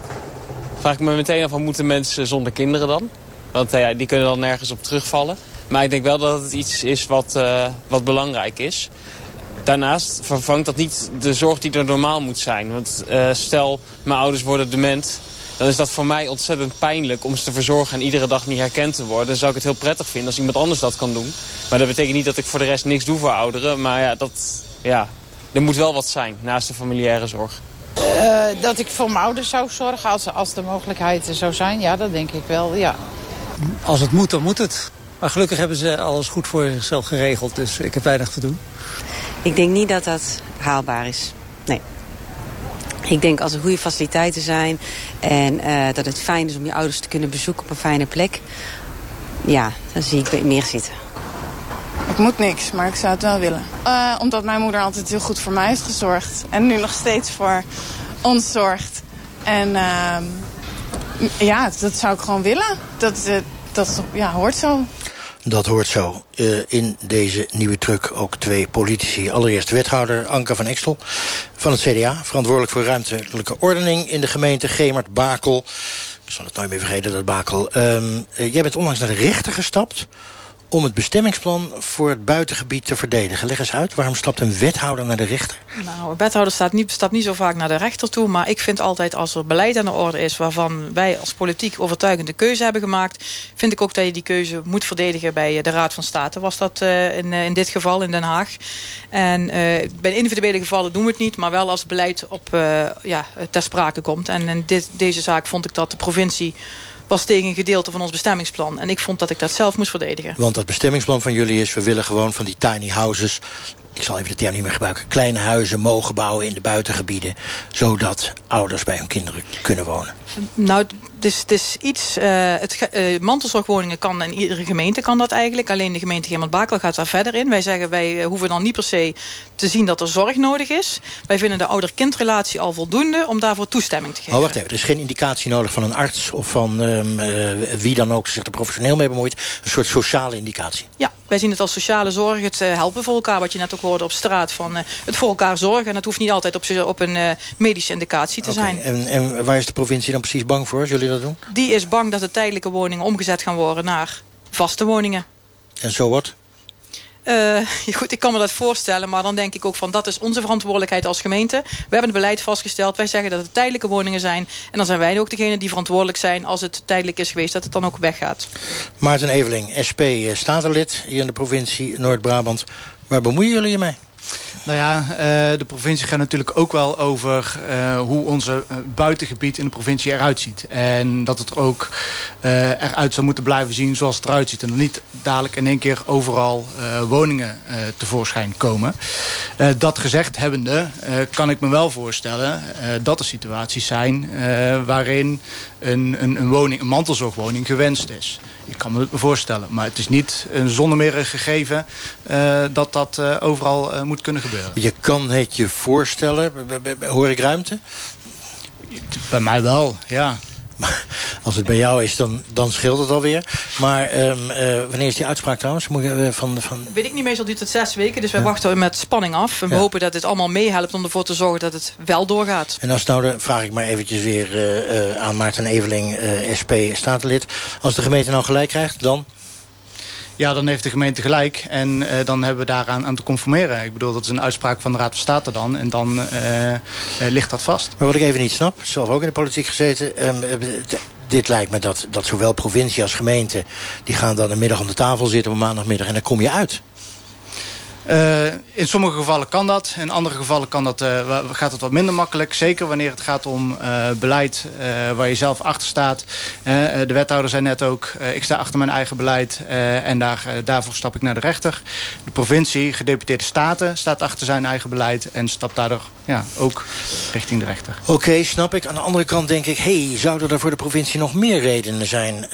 Vraag ik me meteen af, moeten mensen zonder kinderen dan? Want uh, die kunnen dan nergens op terugvallen. Maar ik denk wel dat het iets is wat, uh, wat belangrijk is. Daarnaast vervangt dat niet de zorg die er normaal moet zijn. Want stel, mijn ouders worden dement dan is dat voor mij ontzettend pijnlijk om ze te verzorgen en iedere dag niet herkend te worden. Dan zou ik het heel prettig vinden als iemand anders dat kan doen. Maar dat betekent niet dat ik voor de rest niks doe voor ouderen. Maar ja, dat, ja er moet wel wat zijn naast de familiaire zorg. Uh, dat ik voor mijn ouders zou zorgen als, als de mogelijkheid er zou zijn. Ja, dat denk ik wel, ja. Als het moet, dan moet het. Maar gelukkig hebben ze alles goed voor zichzelf geregeld. Dus ik heb weinig te doen. Ik denk niet dat dat haalbaar is. Nee. Ik denk als er goede faciliteiten zijn en uh, dat het fijn is om je ouders te kunnen bezoeken op een fijne plek. ja, dan zie ik meer zitten. Ik moet niks, maar ik zou het wel willen. Uh, omdat mijn moeder altijd heel goed voor mij heeft gezorgd. En nu nog steeds voor ons zorgt. En uh, ja, dat zou ik gewoon willen. Dat, uh, dat ja, hoort zo. Dat hoort zo. Uh, in deze nieuwe truck ook twee politici. Allereerst wethouder Anke van Extel van het CDA. Verantwoordelijk voor ruimtelijke ordening in de gemeente. Gemert Bakel. Ik zal het nooit meer vergeten, dat Bakel. Um, jij bent onlangs naar de rechter gestapt om het bestemmingsplan voor het buitengebied te verdedigen. Leg eens uit, waarom stapt een wethouder naar de rechter? Nou, een wethouder staat niet, stapt niet zo vaak naar de rechter toe... maar ik vind altijd als er beleid aan de orde is... waarvan wij als politiek overtuigende keuze hebben gemaakt... vind ik ook dat je die keuze moet verdedigen bij de Raad van State. Was dat uh, in, in dit geval in Den Haag. En uh, bij individuele gevallen doen we het niet... maar wel als beleid op, ja, ter sprake komt. En in dit, deze zaak vond ik dat de provincie was tegen een gedeelte van ons bestemmingsplan. En ik vond dat ik dat zelf moest verdedigen. Want dat bestemmingsplan van jullie is... we willen gewoon van die tiny houses ik zal even de term niet meer gebruiken... kleine huizen mogen bouwen in de buitengebieden... zodat ouders bij hun kinderen kunnen wonen. Nou, dus het is iets... Uh, het, uh, mantelzorgwoningen kan in iedere gemeente kan dat eigenlijk. Alleen de gemeente Gemert-Bakel gaat daar verder in. Wij zeggen, wij uh, hoeven dan niet per se te zien dat er zorg nodig is. Wij vinden de ouder-kindrelatie al voldoende om daarvoor toestemming te geven. Oh, wacht even. Er is geen indicatie nodig van een arts of van um, wie dan ook zich er professioneel mee bemoeit. Een soort sociale indicatie. Ja, wij zien het als sociale zorg. Het helpen voor elkaar, wat je net ook hoorde op straat. Van, het voor elkaar zorgen. En dat hoeft niet altijd op, op een medische indicatie te okay. zijn. En, en waar is de provincie dan precies bang voor, als jullie dat doen? Die is bang dat de tijdelijke woningen omgezet gaan worden naar vaste woningen. En zo wat? Uh, goed, ik kan me dat voorstellen, maar dan denk ik ook van... dat is onze verantwoordelijkheid als gemeente. We hebben het beleid vastgesteld. Wij zeggen dat het tijdelijke woningen zijn. En dan zijn wij ook degene die verantwoordelijk zijn... als het tijdelijk is geweest, dat het dan ook weggaat. Maarten Eveling, SP Statenlid hier in de provincie Noord-Brabant. Waar bemoeien jullie je mee? Nou ja, uh, de provincie gaat natuurlijk ook wel over uh, hoe onze uh, buitengebied in de provincie eruit ziet. En dat het ook eruit zou moeten blijven zien zoals het eruit ziet. En niet dadelijk in één keer overal woningen tevoorschijn komen. dat gezegd hebbende kan ik me wel voorstellen dat er situaties zijn waarin een, een, een, woning, een mantelzorgwoning gewenst is. Ik kan me het voorstellen. Maar het is niet een gegeven dat dat overal moet kunnen gebeuren. Je kan het je voorstellen. Hoor ik ruimte? Bij mij wel, ja. Als het bij jou is, dan, dan scheelt het alweer. Maar um, uh, wanneer is die uitspraak trouwens? Moet je, uh, van, van... Weet ik niet, meestal duurt het zes weken. Dus wij ja. wachten met spanning af. En we ja. hopen dat het allemaal meehelpt om ervoor te zorgen dat het wel doorgaat. En als nou, dan vraag ik maar eventjes weer uh, aan Maarten Eveling, SP Statenlid. Als de gemeente nou gelijk krijgt, dan? Ja, dan heeft de gemeente gelijk. En uh, dan hebben we daaraan aan te conformeren. Ik bedoel, dat is een uitspraak van de Raad van State dan. En dan uh, uh, ligt dat vast. Maar wat ik even niet snap, zelf ook in de politiek gezeten... Um, dit lijkt me dat, dat zowel provincie als gemeente... die gaan dan een middag om de tafel zitten op maandagmiddag... en dan kom je uit. Uh, in sommige gevallen kan dat. In andere gevallen kan dat, uh, gaat het wat minder makkelijk. Zeker wanneer het gaat om uh, beleid waar je zelf achter staat. de wethouder zei net ook, ik sta achter mijn eigen beleid. en daar, daarvoor stap ik naar de rechter. De provincie, gedeputeerde staten, staat achter zijn eigen beleid. En stapt daardoor ja, ook richting de rechter. Oké, okay, snap ik. Aan de andere kant denk ik... hey, zouden er voor de provincie nog meer redenen zijn...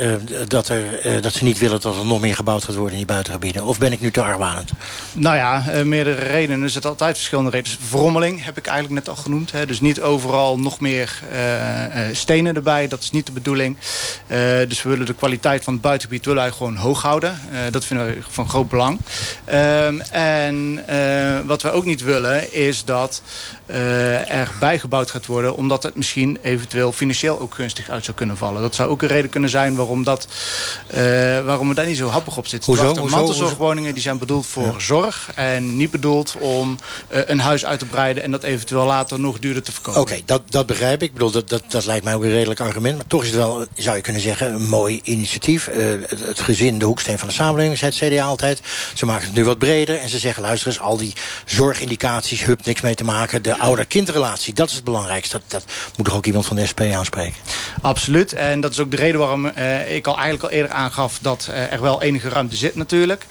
dat, er, dat ze niet willen dat er nog meer gebouwd gaat worden in die buitengebieden? Of ben ik nu te argwanend? Nou ja, uh, meerdere redenen. Er zitten altijd verschillende redenen. Verrommeling heb ik eigenlijk net al genoemd. Hè. Dus niet overal nog meer uh, uh, stenen erbij. Dat is niet de bedoeling. dus we willen de kwaliteit van het buitengebied willen gewoon hoog houden. dat vinden we van groot belang. Ehm, en wat we ook niet willen is dat er bijgebouwd gaat worden... omdat het misschien eventueel financieel ook gunstig uit zou kunnen vallen. Dat zou ook een reden kunnen zijn waarom, dat, waarom we daar niet zo happig op zitten. Hoezo? Mantelzorgwoningen die zijn bedoeld voor ja. zorg en niet bedoeld om uh, een huis uit te breiden... en dat eventueel later nog duurder te verkopen. Oké, okay, dat, dat begrijp ik. ik bedoel, dat, dat, dat lijkt mij ook een redelijk argument. Maar toch is het wel, zou je kunnen zeggen, een mooi initiatief. Uh, het, het, gezin, de hoeksteen van de samenleving, zei het CDA altijd. Ze maken het nu wat breder en ze zeggen... luister eens, al die zorgindicaties, hup, niks mee te maken. De ouder-kindrelatie, dat is het belangrijkste. Dat, dat moet toch ook iemand van de SP aanspreken? Absoluut. En dat is ook de reden waarom uh, ik al eigenlijk al eerder aangaf... dat er wel enige ruimte zit natuurlijk.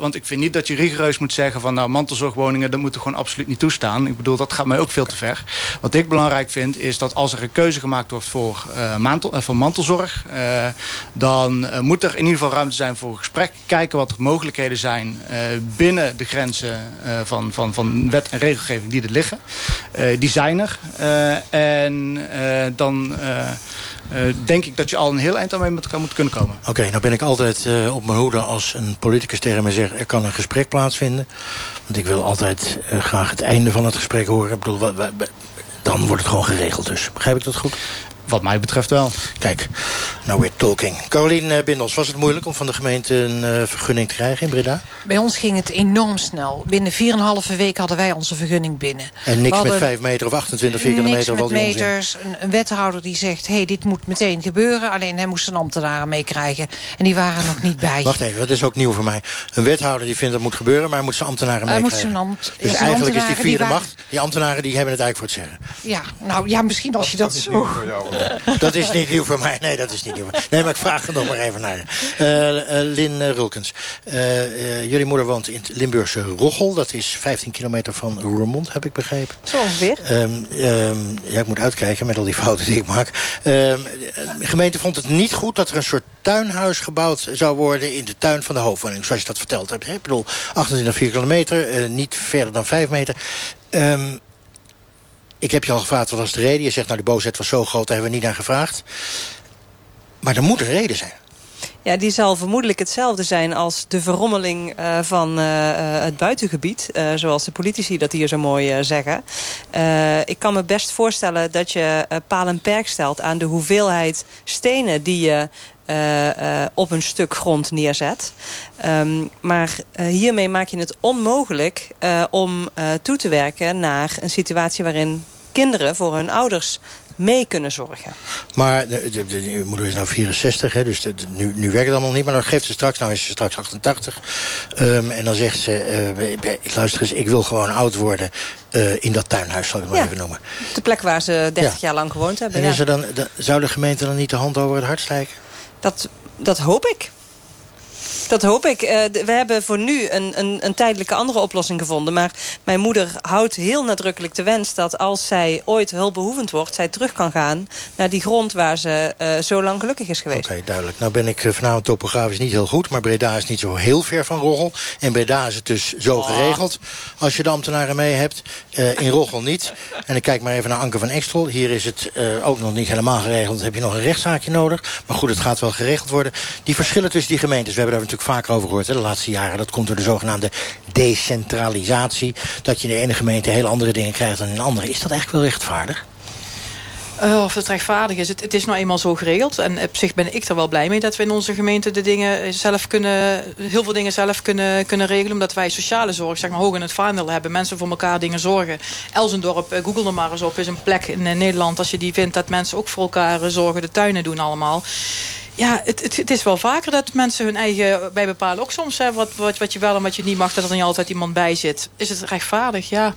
want ik vind niet dat je rigoureus moet zeggen van nou mantelzorgwoningen, dat moeten gewoon absoluut niet toestaan. Ik bedoel, dat gaat mij ook veel te ver. Wat ik belangrijk vind is dat als er een keuze gemaakt wordt voor, mantel, voor mantelzorg, dan moet er in ieder geval ruimte zijn voor gesprek. Kijken wat de mogelijkheden zijn binnen de grenzen van, van, van wet en regelgeving die er liggen. die zijn er. en dan uh, denk ik dat je al een heel eind aan mee moet kunnen komen. Oké, nou ben ik altijd op mijn hoede als een politicus tegen mij zegt... er kan een gesprek plaatsvinden. Want ik wil altijd graag het einde van het gesprek horen. Ik bedoel, dan wordt het gewoon geregeld dus. Begrijp ik dat goed? Wat mij betreft wel. Kijk, nou weer talking. Carolien uh, Bindels, was het moeilijk om van de gemeente een uh, vergunning te krijgen in Breda? Bij ons ging het enorm snel. Binnen 4,5 week hadden wij onze vergunning binnen. En niks met 5 meter of 28 vierkante meter? Niks met meters. Een, een, wethouder die zegt, hé, hey, dit moet meteen gebeuren. Alleen hij moest een ambtenaren meekrijgen. En die waren er nog niet bij. Wacht even, dat is ook nieuw voor mij. Een wethouder die vindt dat moet gebeuren, maar hij moet zijn ambtenaren meekrijgen. Ambt, dus eigenlijk is die vierde die macht. Die ambtenaren die hebben het eigenlijk voor het zeggen. Ja, nou ja, misschien als je dat, dat zo... Dat is niet nieuw voor mij. Nee, dat is niet nieuw. Nee, maar ik vraag er nog maar even naar. Uh, uh, Lin Rulkens. jullie moeder woont in het Limburgse Roggel. Dat is 15 kilometer van Roermond, heb ik begrepen. Zo ongeveer. Um, um, ja, ik moet uitkijken met al die fouten die ik maak. Um, de gemeente vond het niet goed dat er een soort tuinhuis gebouwd zou worden... in de tuin van de hoofdwoning, zoals je dat verteld hebt. Ik bedoel, 28 kilometer, niet verder dan 5 meter... Um, ik heb je al gevraagd, wat was de reden? Je zegt, nou, de boosheid was zo groot, daar hebben we niet naar gevraagd. Maar er moet een reden zijn. Ja, die zal vermoedelijk hetzelfde zijn als de verrommeling uh, van uh, het buitengebied. Zoals de politici dat hier zo mooi zeggen. ik kan me best voorstellen dat je paal en perk stelt aan de hoeveelheid stenen die je op een stuk grond neerzet. Um, maar hiermee maak je het onmogelijk om toe te werken naar een situatie waarin kinderen voor hun ouders mee kunnen zorgen. Maar de, de, de, de moeder is nou 64, hè, dus nu, nu werkt het allemaal niet. Maar dan geeft ze straks, nou is ze straks 88. Um, en dan zegt ze, uh, luister eens, ik wil gewoon oud worden uh, in dat tuinhuis, zal ik het maar even noemen. De plek waar ze 30 ja. jaar lang gewoond hebben. En is er dan, de, zou de gemeente dan niet de hand over het hart strijken? Dat, dat hoop ik. Dat hoop ik. Uh, we hebben voor nu een, een, een, tijdelijke andere oplossing gevonden. Maar mijn moeder houdt heel nadrukkelijk de wens... dat als zij ooit hulpbehoevend wordt... zij terug kan gaan naar die grond waar ze uh, zo lang gelukkig is geweest. Oké, okay, duidelijk. Nou ben ik vanavond topografisch niet heel goed... maar Breda is niet zo heel ver van Roggel. En Breda is het dus zo oh. geregeld. Als je de ambtenaren mee hebt. Uh, in Roggel niet. En ik kijk maar even naar Anke van Extel. Hier is het ook nog niet helemaal geregeld. Dan heb je nog een rechtszaakje nodig. Maar goed, het gaat wel geregeld worden. Die verschillen tussen die gemeentes. We hebben daar natuurlijk vaker over gehoord hè, de laatste jaren. Dat komt door de zogenaamde decentralisatie. Dat je in de ene gemeente hele andere dingen krijgt dan in de andere. Is dat eigenlijk wel rechtvaardig? Uh, of het rechtvaardig is. Het, het, is nou eenmaal zo geregeld. En op zich ben ik er wel blij mee dat we in onze gemeente de dingen zelf kunnen, heel veel dingen zelf kunnen, kunnen regelen. Omdat wij sociale zorg zeg maar, hoog in het vaandel hebben. Mensen voor elkaar dingen zorgen. Elsendorp, uh, google er maar eens op, is een plek in uh, Nederland. Als je die vindt dat mensen ook voor elkaar zorgen. De tuinen doen allemaal. Ja, het, het, het, is wel vaker dat mensen hun eigen bij bepalen. Ook soms hè, wat, wat, wat je wel en wat je niet mag, dat er niet altijd iemand bij zit. Is het rechtvaardig? Ja.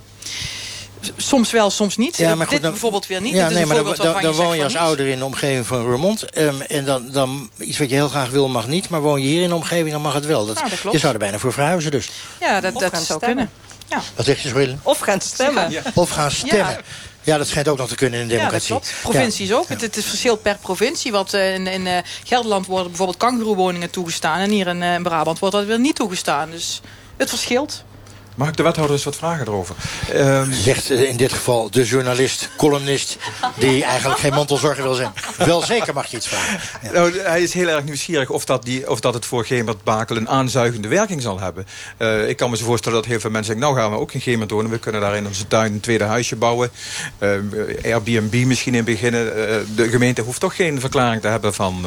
Soms wel, soms niet. Ja, maar goed, Dit dan, bijvoorbeeld weer niet. Ja, nee, maar dan, dan, dan woon je als ouder in de omgeving van Roermond. Um, en dan, dan iets wat je heel graag wil mag niet. Maar woon je hier in de omgeving, dan mag het wel. Dat, nou, dat klopt. Je zou er bijna voor verhuizen dus. Ja, dat, dat zou kunnen. Ja. Wat zeg je, Zwillen? Of gaan stemmen. Ja. Of gaan stemmen. Ja, dat schijnt ook nog te kunnen in de democratie. Ja, dat klopt. Provincies ja. ook. Het, het verschilt per provincie. Want uh, in, in uh, Gelderland worden bijvoorbeeld kangeroewoningen toegestaan. En hier in, uh, in Brabant wordt dat weer niet toegestaan. Dus het verschilt. Mag ik de wethouder eens wat vragen erover? Um... Zegt in dit geval de journalist, columnist... die eigenlijk geen mantelzorger wil zijn. Wel zeker mag je iets vragen. Ja. Nou, hij is heel erg nieuwsgierig of dat, die, of dat het voor Gemert Bakel... een aanzuigende werking zal hebben. Uh, ik kan me zo voorstellen dat heel veel mensen zeggen... nou gaan we ook geen Gemert doen. We kunnen daar in onze tuin een tweede huisje bouwen. Uh, Airbnb misschien in beginnen. Uh, de gemeente hoeft toch geen verklaring te hebben van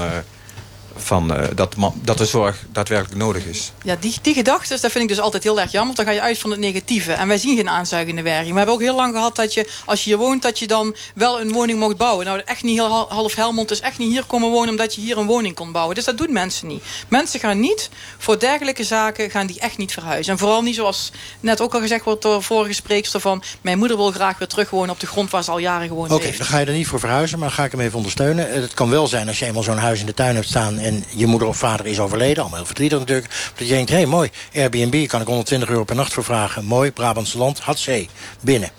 van, uh, dat, dat de zorg daadwerkelijk nodig is. Ja, die, die gedachten, dat vind ik dus altijd heel erg jammer. Dan ga je uit van het negatieve. En wij zien geen aanzuigende werking. We hebben ook heel lang gehad dat je, als je hier woont... dat je dan wel een woning mocht bouwen. Nou, echt niet heel half Helmond is echt niet hier komen wonen... omdat je hier een woning kon bouwen. Dus dat doen mensen niet. Mensen gaan niet, voor dergelijke zaken... gaan die echt niet verhuizen. En vooral niet zoals net ook al gezegd wordt door vorige spreekster van... mijn moeder wil graag weer terug wonen op de grond waar ze al jaren gewoond Oké, dan ga je er niet voor verhuizen, maar dan ga ik hem even ondersteunen. Het kan wel zijn als je eenmaal zo'n huis in de tuin hebt staan en je moeder of vader is overleden. Allemaal heel verdrietig natuurlijk. Dat je denkt, hé hey, mooi, Airbnb kan ik 120 euro per nacht voor vragen. Mooi, Brabantse land, had zee, binnen.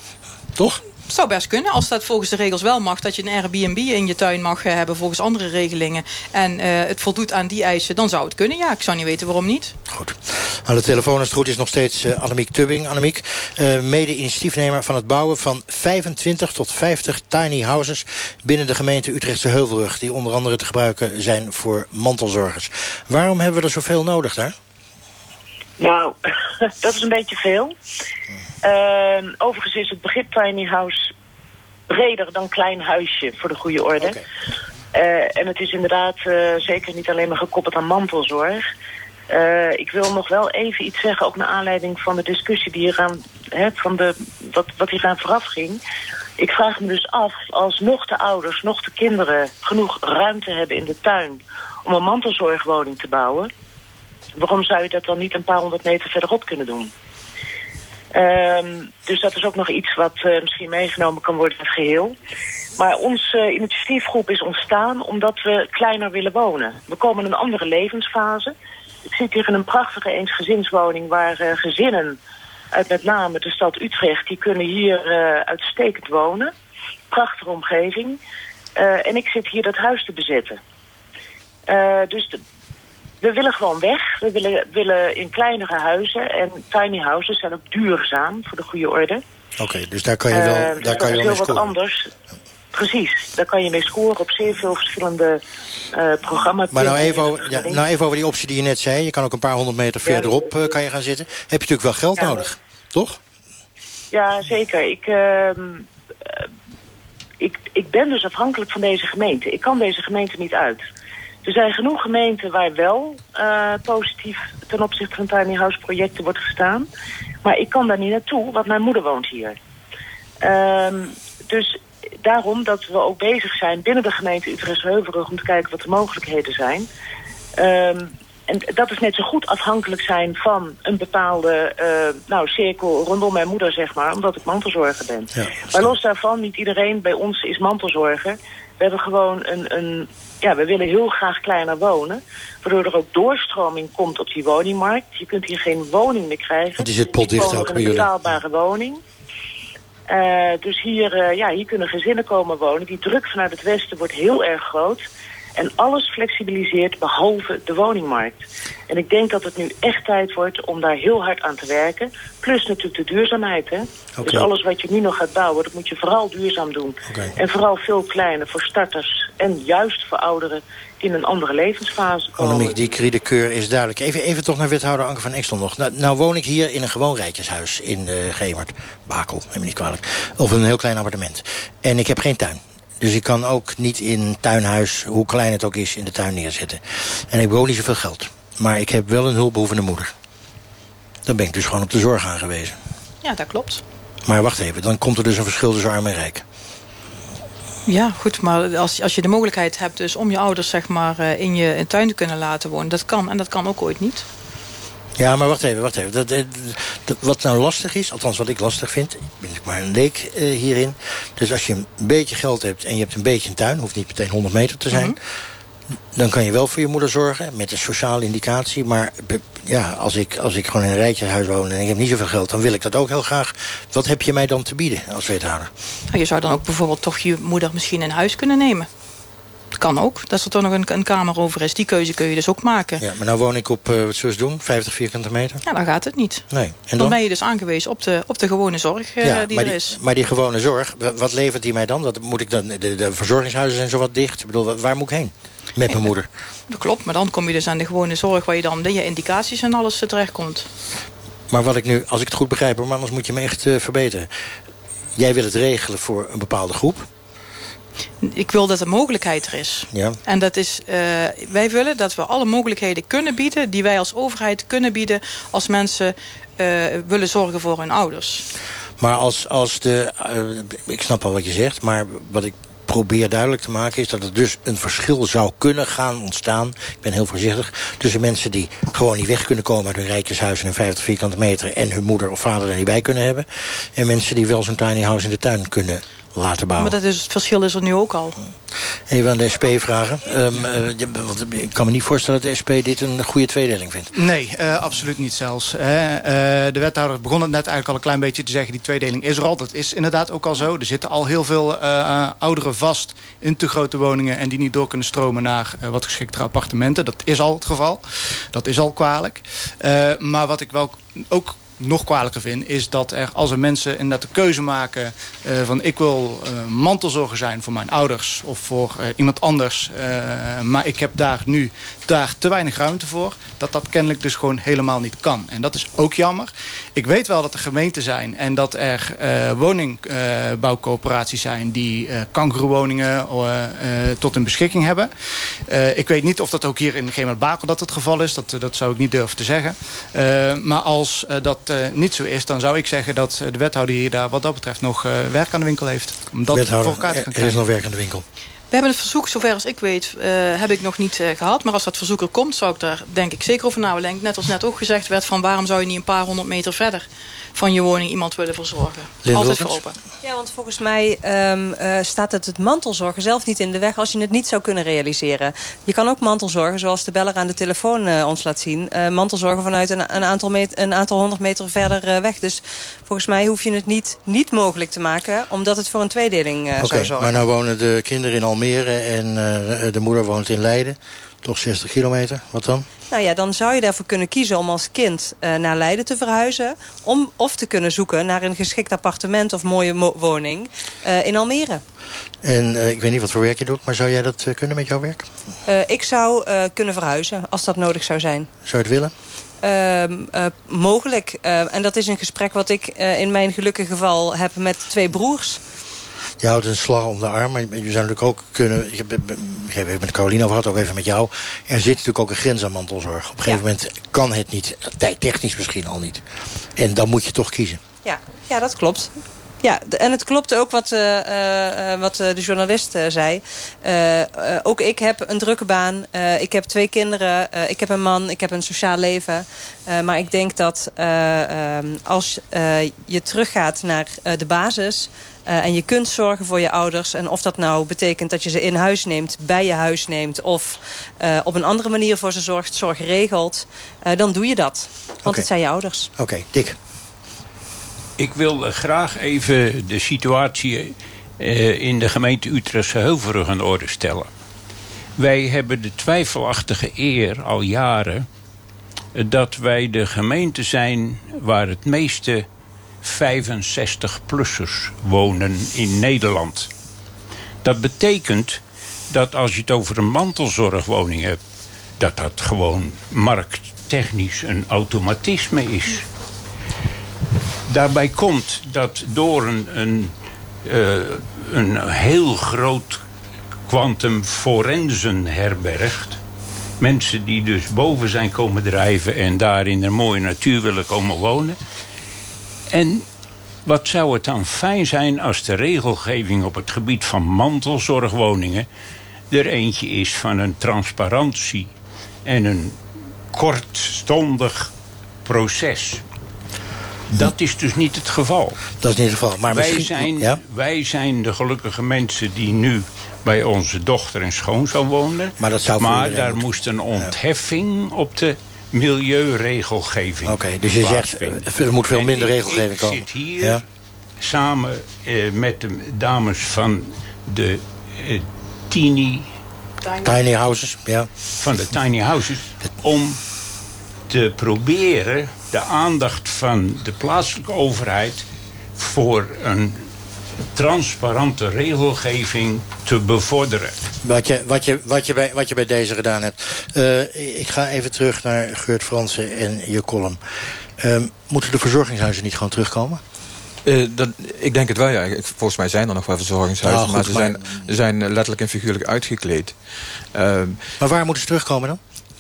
Toch? Zou best kunnen, als dat volgens de regels wel mag... dat je een Airbnb in je tuin mag eh, hebben volgens andere regelingen... en uh, het voldoet aan die eisen, dan zou het kunnen. Ja, ik zou niet weten waarom niet. Goed. Aan de telefoon, als het goed is, nog steeds uh, Annemiek Tubbing. Annemiek, mede-initiatiefnemer van het bouwen van 25 tot 50 tiny houses... binnen de gemeente Utrechtse Heuvelrug... die onder andere te gebruiken zijn voor mantelzorgers. Waarom hebben we er zoveel nodig daar? Nou, dat is een beetje veel. Uh, overigens is het begrip tiny house breder dan klein huisje, voor de goede orde. Okay. Uh, en het is inderdaad uh, zeker niet alleen maar gekoppeld aan mantelzorg. Uh, ik wil nog wel even iets zeggen, ook naar aanleiding van de discussie die hier aan, hè, van de, wat, wat hier aan vooraf ging. Ik vraag me dus af, als nog de ouders, nog de kinderen genoeg ruimte hebben in de tuin om een mantelzorgwoning te bouwen, waarom zou je dat dan niet een paar honderd meter verderop kunnen doen? Um, dus dat is ook nog iets wat uh, misschien meegenomen kan worden in het geheel. Maar onze uh, initiatiefgroep is ontstaan omdat we kleiner willen wonen. We komen in een andere levensfase. Ik zit hier in een prachtige eensgezinswoning waar uh, gezinnen uit met name de stad Utrecht... die kunnen hier uitstekend wonen. Prachtige omgeving. en ik zit hier dat huis te bezetten. dus we willen gewoon weg. We willen, willen in kleinere huizen. En tiny houses zijn ook duurzaam, voor de goede orde. Oké, okay, dus daar kan je wel, uh, dus daar kan je wel mee wat scoren. anders. Precies, daar kan je mee scoren op zeer veel verschillende uh, programma's. Maar nou even, over, ja, nou even over die optie die je net zei. Je kan ook een paar honderd meter verderop uh, kan je gaan zitten. Heb je natuurlijk wel geld ja. nodig, toch? Ja, zeker. Ik, uh, ik, ik ben dus afhankelijk van deze gemeente. Ik kan deze gemeente niet uit. Er zijn genoeg gemeenten waar wel uh, positief ten opzichte van tiny house projecten wordt gestaan. Maar ik kan daar niet naartoe, want mijn moeder woont hier. Um, dus daarom dat we ook bezig zijn binnen de gemeente Utrecht-Heuvelrug... om te kijken wat de mogelijkheden zijn. Um, en dat is net zo goed afhankelijk zijn van een bepaalde uh, nou, cirkel rondom mijn moeder, zeg maar. Omdat ik mantelzorger ben. Ja, maar los daarvan, niet iedereen bij ons is mantelzorger. We hebben gewoon een, een ja, we willen heel graag kleiner wonen. Waardoor er ook doorstroming komt op die woningmarkt. Je kunt hier geen woning meer krijgen. Het is het potdicht ook bij een betaalbare woning. Uh, dus hier, uh, ja, hier kunnen gezinnen komen wonen. Die druk vanuit het westen wordt heel erg groot. En alles flexibiliseert behalve de woningmarkt. En ik denk dat het nu echt tijd wordt om daar heel hard aan te werken. Plus natuurlijk de duurzaamheid. Hè? Okay. Dus alles wat je nu nog gaat bouwen, dat moet je vooral duurzaam doen. Okay. En vooral veel kleiner voor starters. En juist voor ouderen in een andere levensfase komen. Annemiek, die kriedekeur is duidelijk. Even, even toch naar wethouder Anke van Exel nog. Nou, nou woon ik hier in een gewoon rijtjeshuis in uh, Gemert. Bakel, neem me niet kwalijk. Of een heel klein appartement. En ik heb geen tuin. Dus ik kan ook niet in tuinhuis, hoe klein het ook is, in de tuin neerzetten. En ik ook niet zoveel geld. Maar ik heb wel een hulpbehoevende moeder. Dan ben ik dus gewoon op de zorg aangewezen. Ja, dat klopt. Maar wacht even, dan komt er dus een verschil tussen arm en rijk. Ja, goed, maar als, als je de mogelijkheid hebt dus om je ouders zeg maar, in je in tuin te kunnen laten wonen... dat kan en dat kan ook ooit niet. Ja, maar wacht even, wacht even. Dat, dat, dat, wat nou lastig is, althans wat ik lastig vind... ben ik maar een leek uh, hierin. Dus als je een beetje geld hebt en je hebt een beetje een tuin... hoeft niet meteen 100 meter te zijn... Mm -hmm. dan kan je wel voor je moeder zorgen met een sociale indicatie. Maar ja, als ik, als ik gewoon in een rijtjeshuis woon en ik heb niet zoveel geld... dan wil ik dat ook heel graag. Wat heb je mij dan te bieden als wethouder? Nou, je zou dan ook bijvoorbeeld toch je moeder misschien in huis kunnen nemen. Kan ook, dat er toch nog een, een, kamer over is. Die keuze kun je dus ook maken. Ja, maar nou woon ik op, uh, wat zullen ze doen, 50 vierkante meter? Ja, dan gaat het niet. Nee. En dan? dan ben je dus aangewezen op de, op de gewone zorg uh, ja, die maar er die, is. Maar die gewone zorg, wat levert die mij dan? Wat moet ik dan de, de verzorgingshuizen zijn zo wat dicht. Ik bedoel, waar moet ik heen? Met mijn moeder. Dat klopt, maar dan kom je dus aan de gewone zorg... waar je dan je indicaties en alles terechtkomt. Maar wat ik nu, als ik het goed begrijp, maar anders moet je me echt uh, verbeteren. Jij wil het regelen voor een bepaalde groep. Ik wil dat de mogelijkheid er is. Ja. En dat is, uh, wij willen dat we alle mogelijkheden kunnen bieden... die wij als overheid kunnen bieden... als mensen uh, willen zorgen voor hun ouders. Maar als, als de... Uh, ik snap al wat je zegt, maar wat ik probeer duidelijk te maken... is dat er dus een verschil zou kunnen gaan ontstaan... ik ben heel voorzichtig... tussen mensen die gewoon niet weg kunnen komen... uit hun rijtjeshuis in 50 vierkante meter... en hun moeder of vader er niet bij kunnen hebben... en mensen die wel zo'n tiny house in de tuin kunnen laten bouwen. Maar dat is, het verschil is er nu ook al. Even aan de SP vragen. Um, uh, want ik kan me niet voorstellen dat de SP dit een goede tweedeling vindt. Nee, uh, absoluut niet zelfs. Uh, de wethouder begon het net eigenlijk al een klein beetje te zeggen... die tweedeling is er al. Dat is inderdaad ook al zo. Er zitten al heel veel ouderen vast in te grote woningen... en die niet door kunnen stromen naar wat geschiktere appartementen. Dat is al het geval. Dat is al kwalijk. maar wat ik wel ook nog kwalijker vind... is dat er als er mensen inderdaad de keuze maken... Uh, van ik wil uh, mantelzorger zijn voor mijn ouders of voor uh, iemand anders... maar ik heb daar nu daar te weinig ruimte voor... dat dat kennelijk dus gewoon helemaal niet kan. En dat is ook jammer. Ik weet wel dat er gemeenten zijn en dat er woningbouwcoöperaties zijn... die kangeroewoningen tot hun beschikking hebben. ik weet niet of dat ook hier in Gemert-Bakel dat het geval is. Dat, dat zou ik niet durven te zeggen. maar als dat uh, niet zo is... dan zou ik zeggen dat de wethouder hier daar wat dat betreft nog uh, werk aan de winkel heeft. Om dat wethouder, voor elkaar te gaan er is nog werk aan de winkel. We hebben het verzoek, zover als ik weet, uh, heb ik nog niet uh, gehad. Maar als dat verzoek er komt, zou ik daar denk ik zeker over nadenken. Net als net ook gezegd werd, van waarom zou je niet een paar honderd meter verder van je woning iemand willen verzorgen. Altijd voor open. Ja, want volgens mij um, uh, staat het het mantelzorgen zelf niet in de weg... als je het niet zou kunnen realiseren. Je kan ook mantelzorgen, zoals de beller aan de telefoon uh, ons laat zien... Uh, mantelzorgen vanuit een, een, aantal meter, een aantal honderd meter verder weg. Dus volgens mij hoef je het niet, niet mogelijk te maken... omdat het voor een tweedeling Oké, zou zorgen. maar nou wonen de kinderen in Almere en de moeder woont in Leiden. Toch 60 kilometer, wat dan? Nou ja, dan zou je daarvoor kunnen kiezen om als kind uh, naar Leiden te verhuizen. Om, of te kunnen zoeken naar een geschikt appartement of mooie mo woning uh, in Almere. En uh, ik weet niet wat voor werk je doet, maar zou jij dat kunnen met jouw werk? ik zou kunnen verhuizen, als dat nodig zou zijn. Zou je het willen? Uh, mogelijk. en dat is een gesprek wat ik in mijn gelukkige geval heb met twee broers. Je houdt een slag om de arm, maar je zou natuurlijk ook kunnen... Ik heb het met Caroline over gehad, ook even met jou. Er zit natuurlijk ook een grens aan mantelzorg. Op een gegeven ja. moment kan het niet, technisch misschien al niet. En dan moet je toch kiezen. Ja, ja dat klopt. Ja, en het klopt ook wat, uh, uh, wat de journalist uh, zei. ook ik heb een drukke baan. ik heb twee kinderen. ik heb een man. Ik heb een sociaal leven. maar ik denk dat als je teruggaat naar de basis... Uh, en je kunt zorgen voor je ouders. En of dat nou betekent dat je ze in huis neemt, bij je huis neemt... of uh, op een andere manier voor ze zorgt, zorg regelt... Uh, dan doe je dat. Want okay. het zijn je ouders. Oké, okay, Dick. Ik wil graag even de situatie in de gemeente Utrechtse Heuvelrug aan orde stellen. Wij hebben de twijfelachtige eer al jaren... dat wij de gemeente zijn waar het meeste 65-plussers wonen in Nederland. Dat betekent dat als je het over een mantelzorgwoning hebt... dat dat gewoon markttechnisch een automatisme is. Daarbij komt dat door een, een, uh, een heel groot kwantum forensen herbergt... mensen die dus boven zijn komen drijven... en daar in de mooie natuur willen komen wonen... En wat zou het dan fijn zijn als de regelgeving op het gebied van mantelzorgwoningen er eentje is van een transparantie en een kortstondig proces. Dat is dus niet het geval. Dat is niet het geval. Maar wij, misschien, zijn, ja? wij zijn de gelukkige mensen die nu bij onze dochter en schoonzoon wonen. Maar, dat zou maar daar moest een ontheffing op de milieuregelgeving. Oké, okay, dus je zegt er moet veel minder ik, regelgeving ik komen. Ik zit hier ja? samen uh, met de dames van de uh, Tiny... Tiny Houses, ja. Van de Tiny Houses. Om te proberen de aandacht van de plaatselijke overheid... voor een transparante regelgeving te bevorderen. Wat je, wat je, wat je, bij, wat je bij deze gedaan hebt. Uh, ik ga even terug naar Geurt Fransen en je column. Uh, moeten de verzorgingshuizen niet gewoon terugkomen? Uh, dat, ik denk het wel, ja. Volgens mij zijn er nog wel verzorgingshuizen. Nou, maar ze maar... zijn, zijn letterlijk en figuurlijk uitgekleed. Uh, maar waar moeten ze terugkomen dan?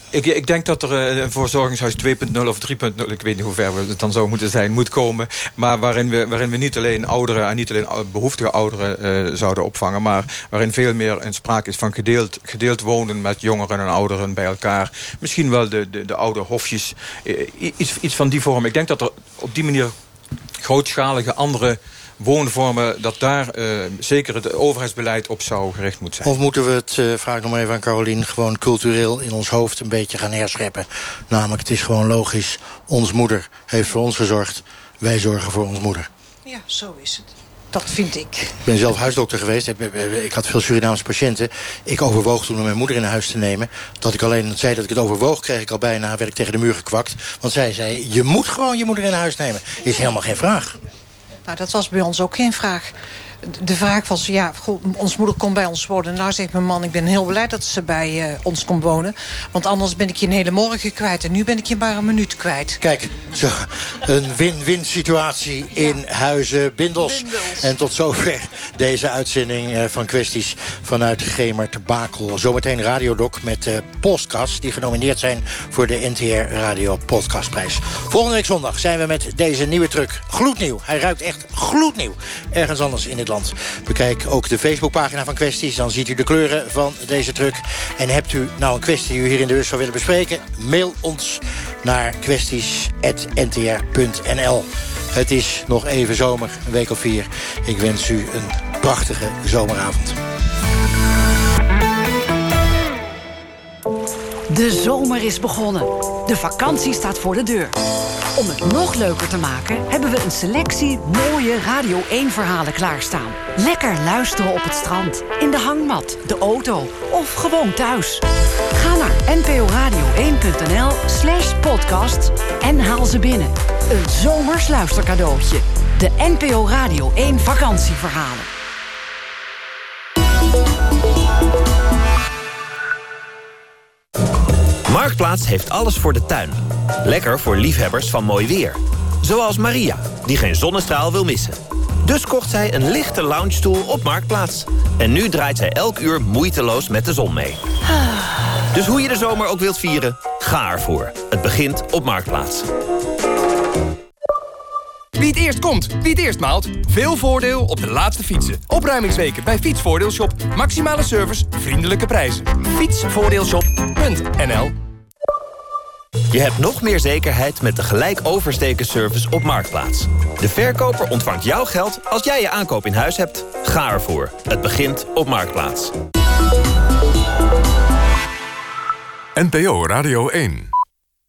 Ik, ik, denk dat er een verzorgingshuis 2.0 of 3.0... ik weet niet hoe ver het dan zou moeten zijn, moet komen. Maar waarin we, waarin we niet alleen ouderen en niet alleen behoeftige ouderen uh, zouden opvangen... maar waarin veel meer in sprake is van gedeeld, gedeeld wonen met jongeren en ouderen bij elkaar. Misschien wel de, de, de oude hofjes, iets, iets van die vorm. Ik denk dat er op die manier grootschalige andere woonvormen... dat daar uh, zeker het overheidsbeleid op zou gericht moeten zijn. Of moeten we het, uh, vraag ik nog maar even aan Carolien... gewoon cultureel in ons hoofd een beetje gaan herscheppen? Namelijk, het is gewoon logisch. Ons moeder heeft voor ons gezorgd. Wij zorgen voor ons moeder. Ja, zo is het. Dat vind ik. Ik ben zelf huisdokter geweest. Ik had veel Surinaamse patiënten. Ik overwoog toen om mijn moeder in huis te nemen. Dat ik alleen zei dat ik het overwoog, kreeg ik al bijna... werd ik tegen de muur gekwakt. Want zij zei, je moet gewoon je moeder in huis nemen. Is helemaal geen vraag. Nou, dat was bij ons ook geen vraag de vraag was, ja, goed, ons moeder komt bij ons wonen. Nou zegt mijn man, ik ben heel blij dat ze bij uh, ons komt wonen. Want anders ben ik je een hele morgen kwijt. En nu ben ik je maar een minuut kwijt. Kijk, zo, een win-win situatie in Huizen Bindels. En tot zover deze uitzending uh, van kwesties vanuit Gemert Bakel. Zometeen Radiodoc met uh, podcasts die genomineerd zijn... voor de NTR Radio Podcastprijs. Volgende week zondag zijn we met deze nieuwe truck. Gloednieuw. Hij ruikt echt gloednieuw. Ergens anders in het Bekijk ook de Facebookpagina van Kwesties. Dan ziet u de kleuren van deze truck. En hebt u nou een kwestie die u hier in de bus zou willen bespreken? Mail ons naar kwesties.ntr.nl. Het is nog even zomer, een week of vier. Ik wens u een prachtige zomeravond. De zomer is begonnen. De vakantie staat voor de deur. Om het nog leuker te maken hebben we een selectie mooie Radio 1-verhalen klaarstaan. Lekker luisteren op het strand, in de hangmat, de auto of gewoon thuis. Ga naar nporadio1.nl slash podcast en haal ze binnen. Een zomers luistercadeautje. De NPO Radio 1 vakantieverhalen. Marktplaats heeft alles voor de tuin. Lekker voor liefhebbers van mooi weer. Zoals Maria, die geen zonnestraal wil missen. Dus kocht zij een lichte loungestoel op Marktplaats. En nu draait zij elk uur moeiteloos met de zon mee. Dus hoe je de zomer ook wilt vieren, ga ervoor. Het begint op Marktplaats. Wie het eerst komt, wie het eerst maalt. Veel voordeel op de laatste fietsen. Opruimingsweken bij Fietsvoordeelshop. Maximale service, vriendelijke prijzen. Fietsvoordeelshop.nl je hebt nog meer zekerheid met de gelijk oversteken service op Marktplaats. De verkoper ontvangt jouw geld als jij je aankoop in huis hebt. Ga ervoor. Het begint op Marktplaats. NPO Radio 1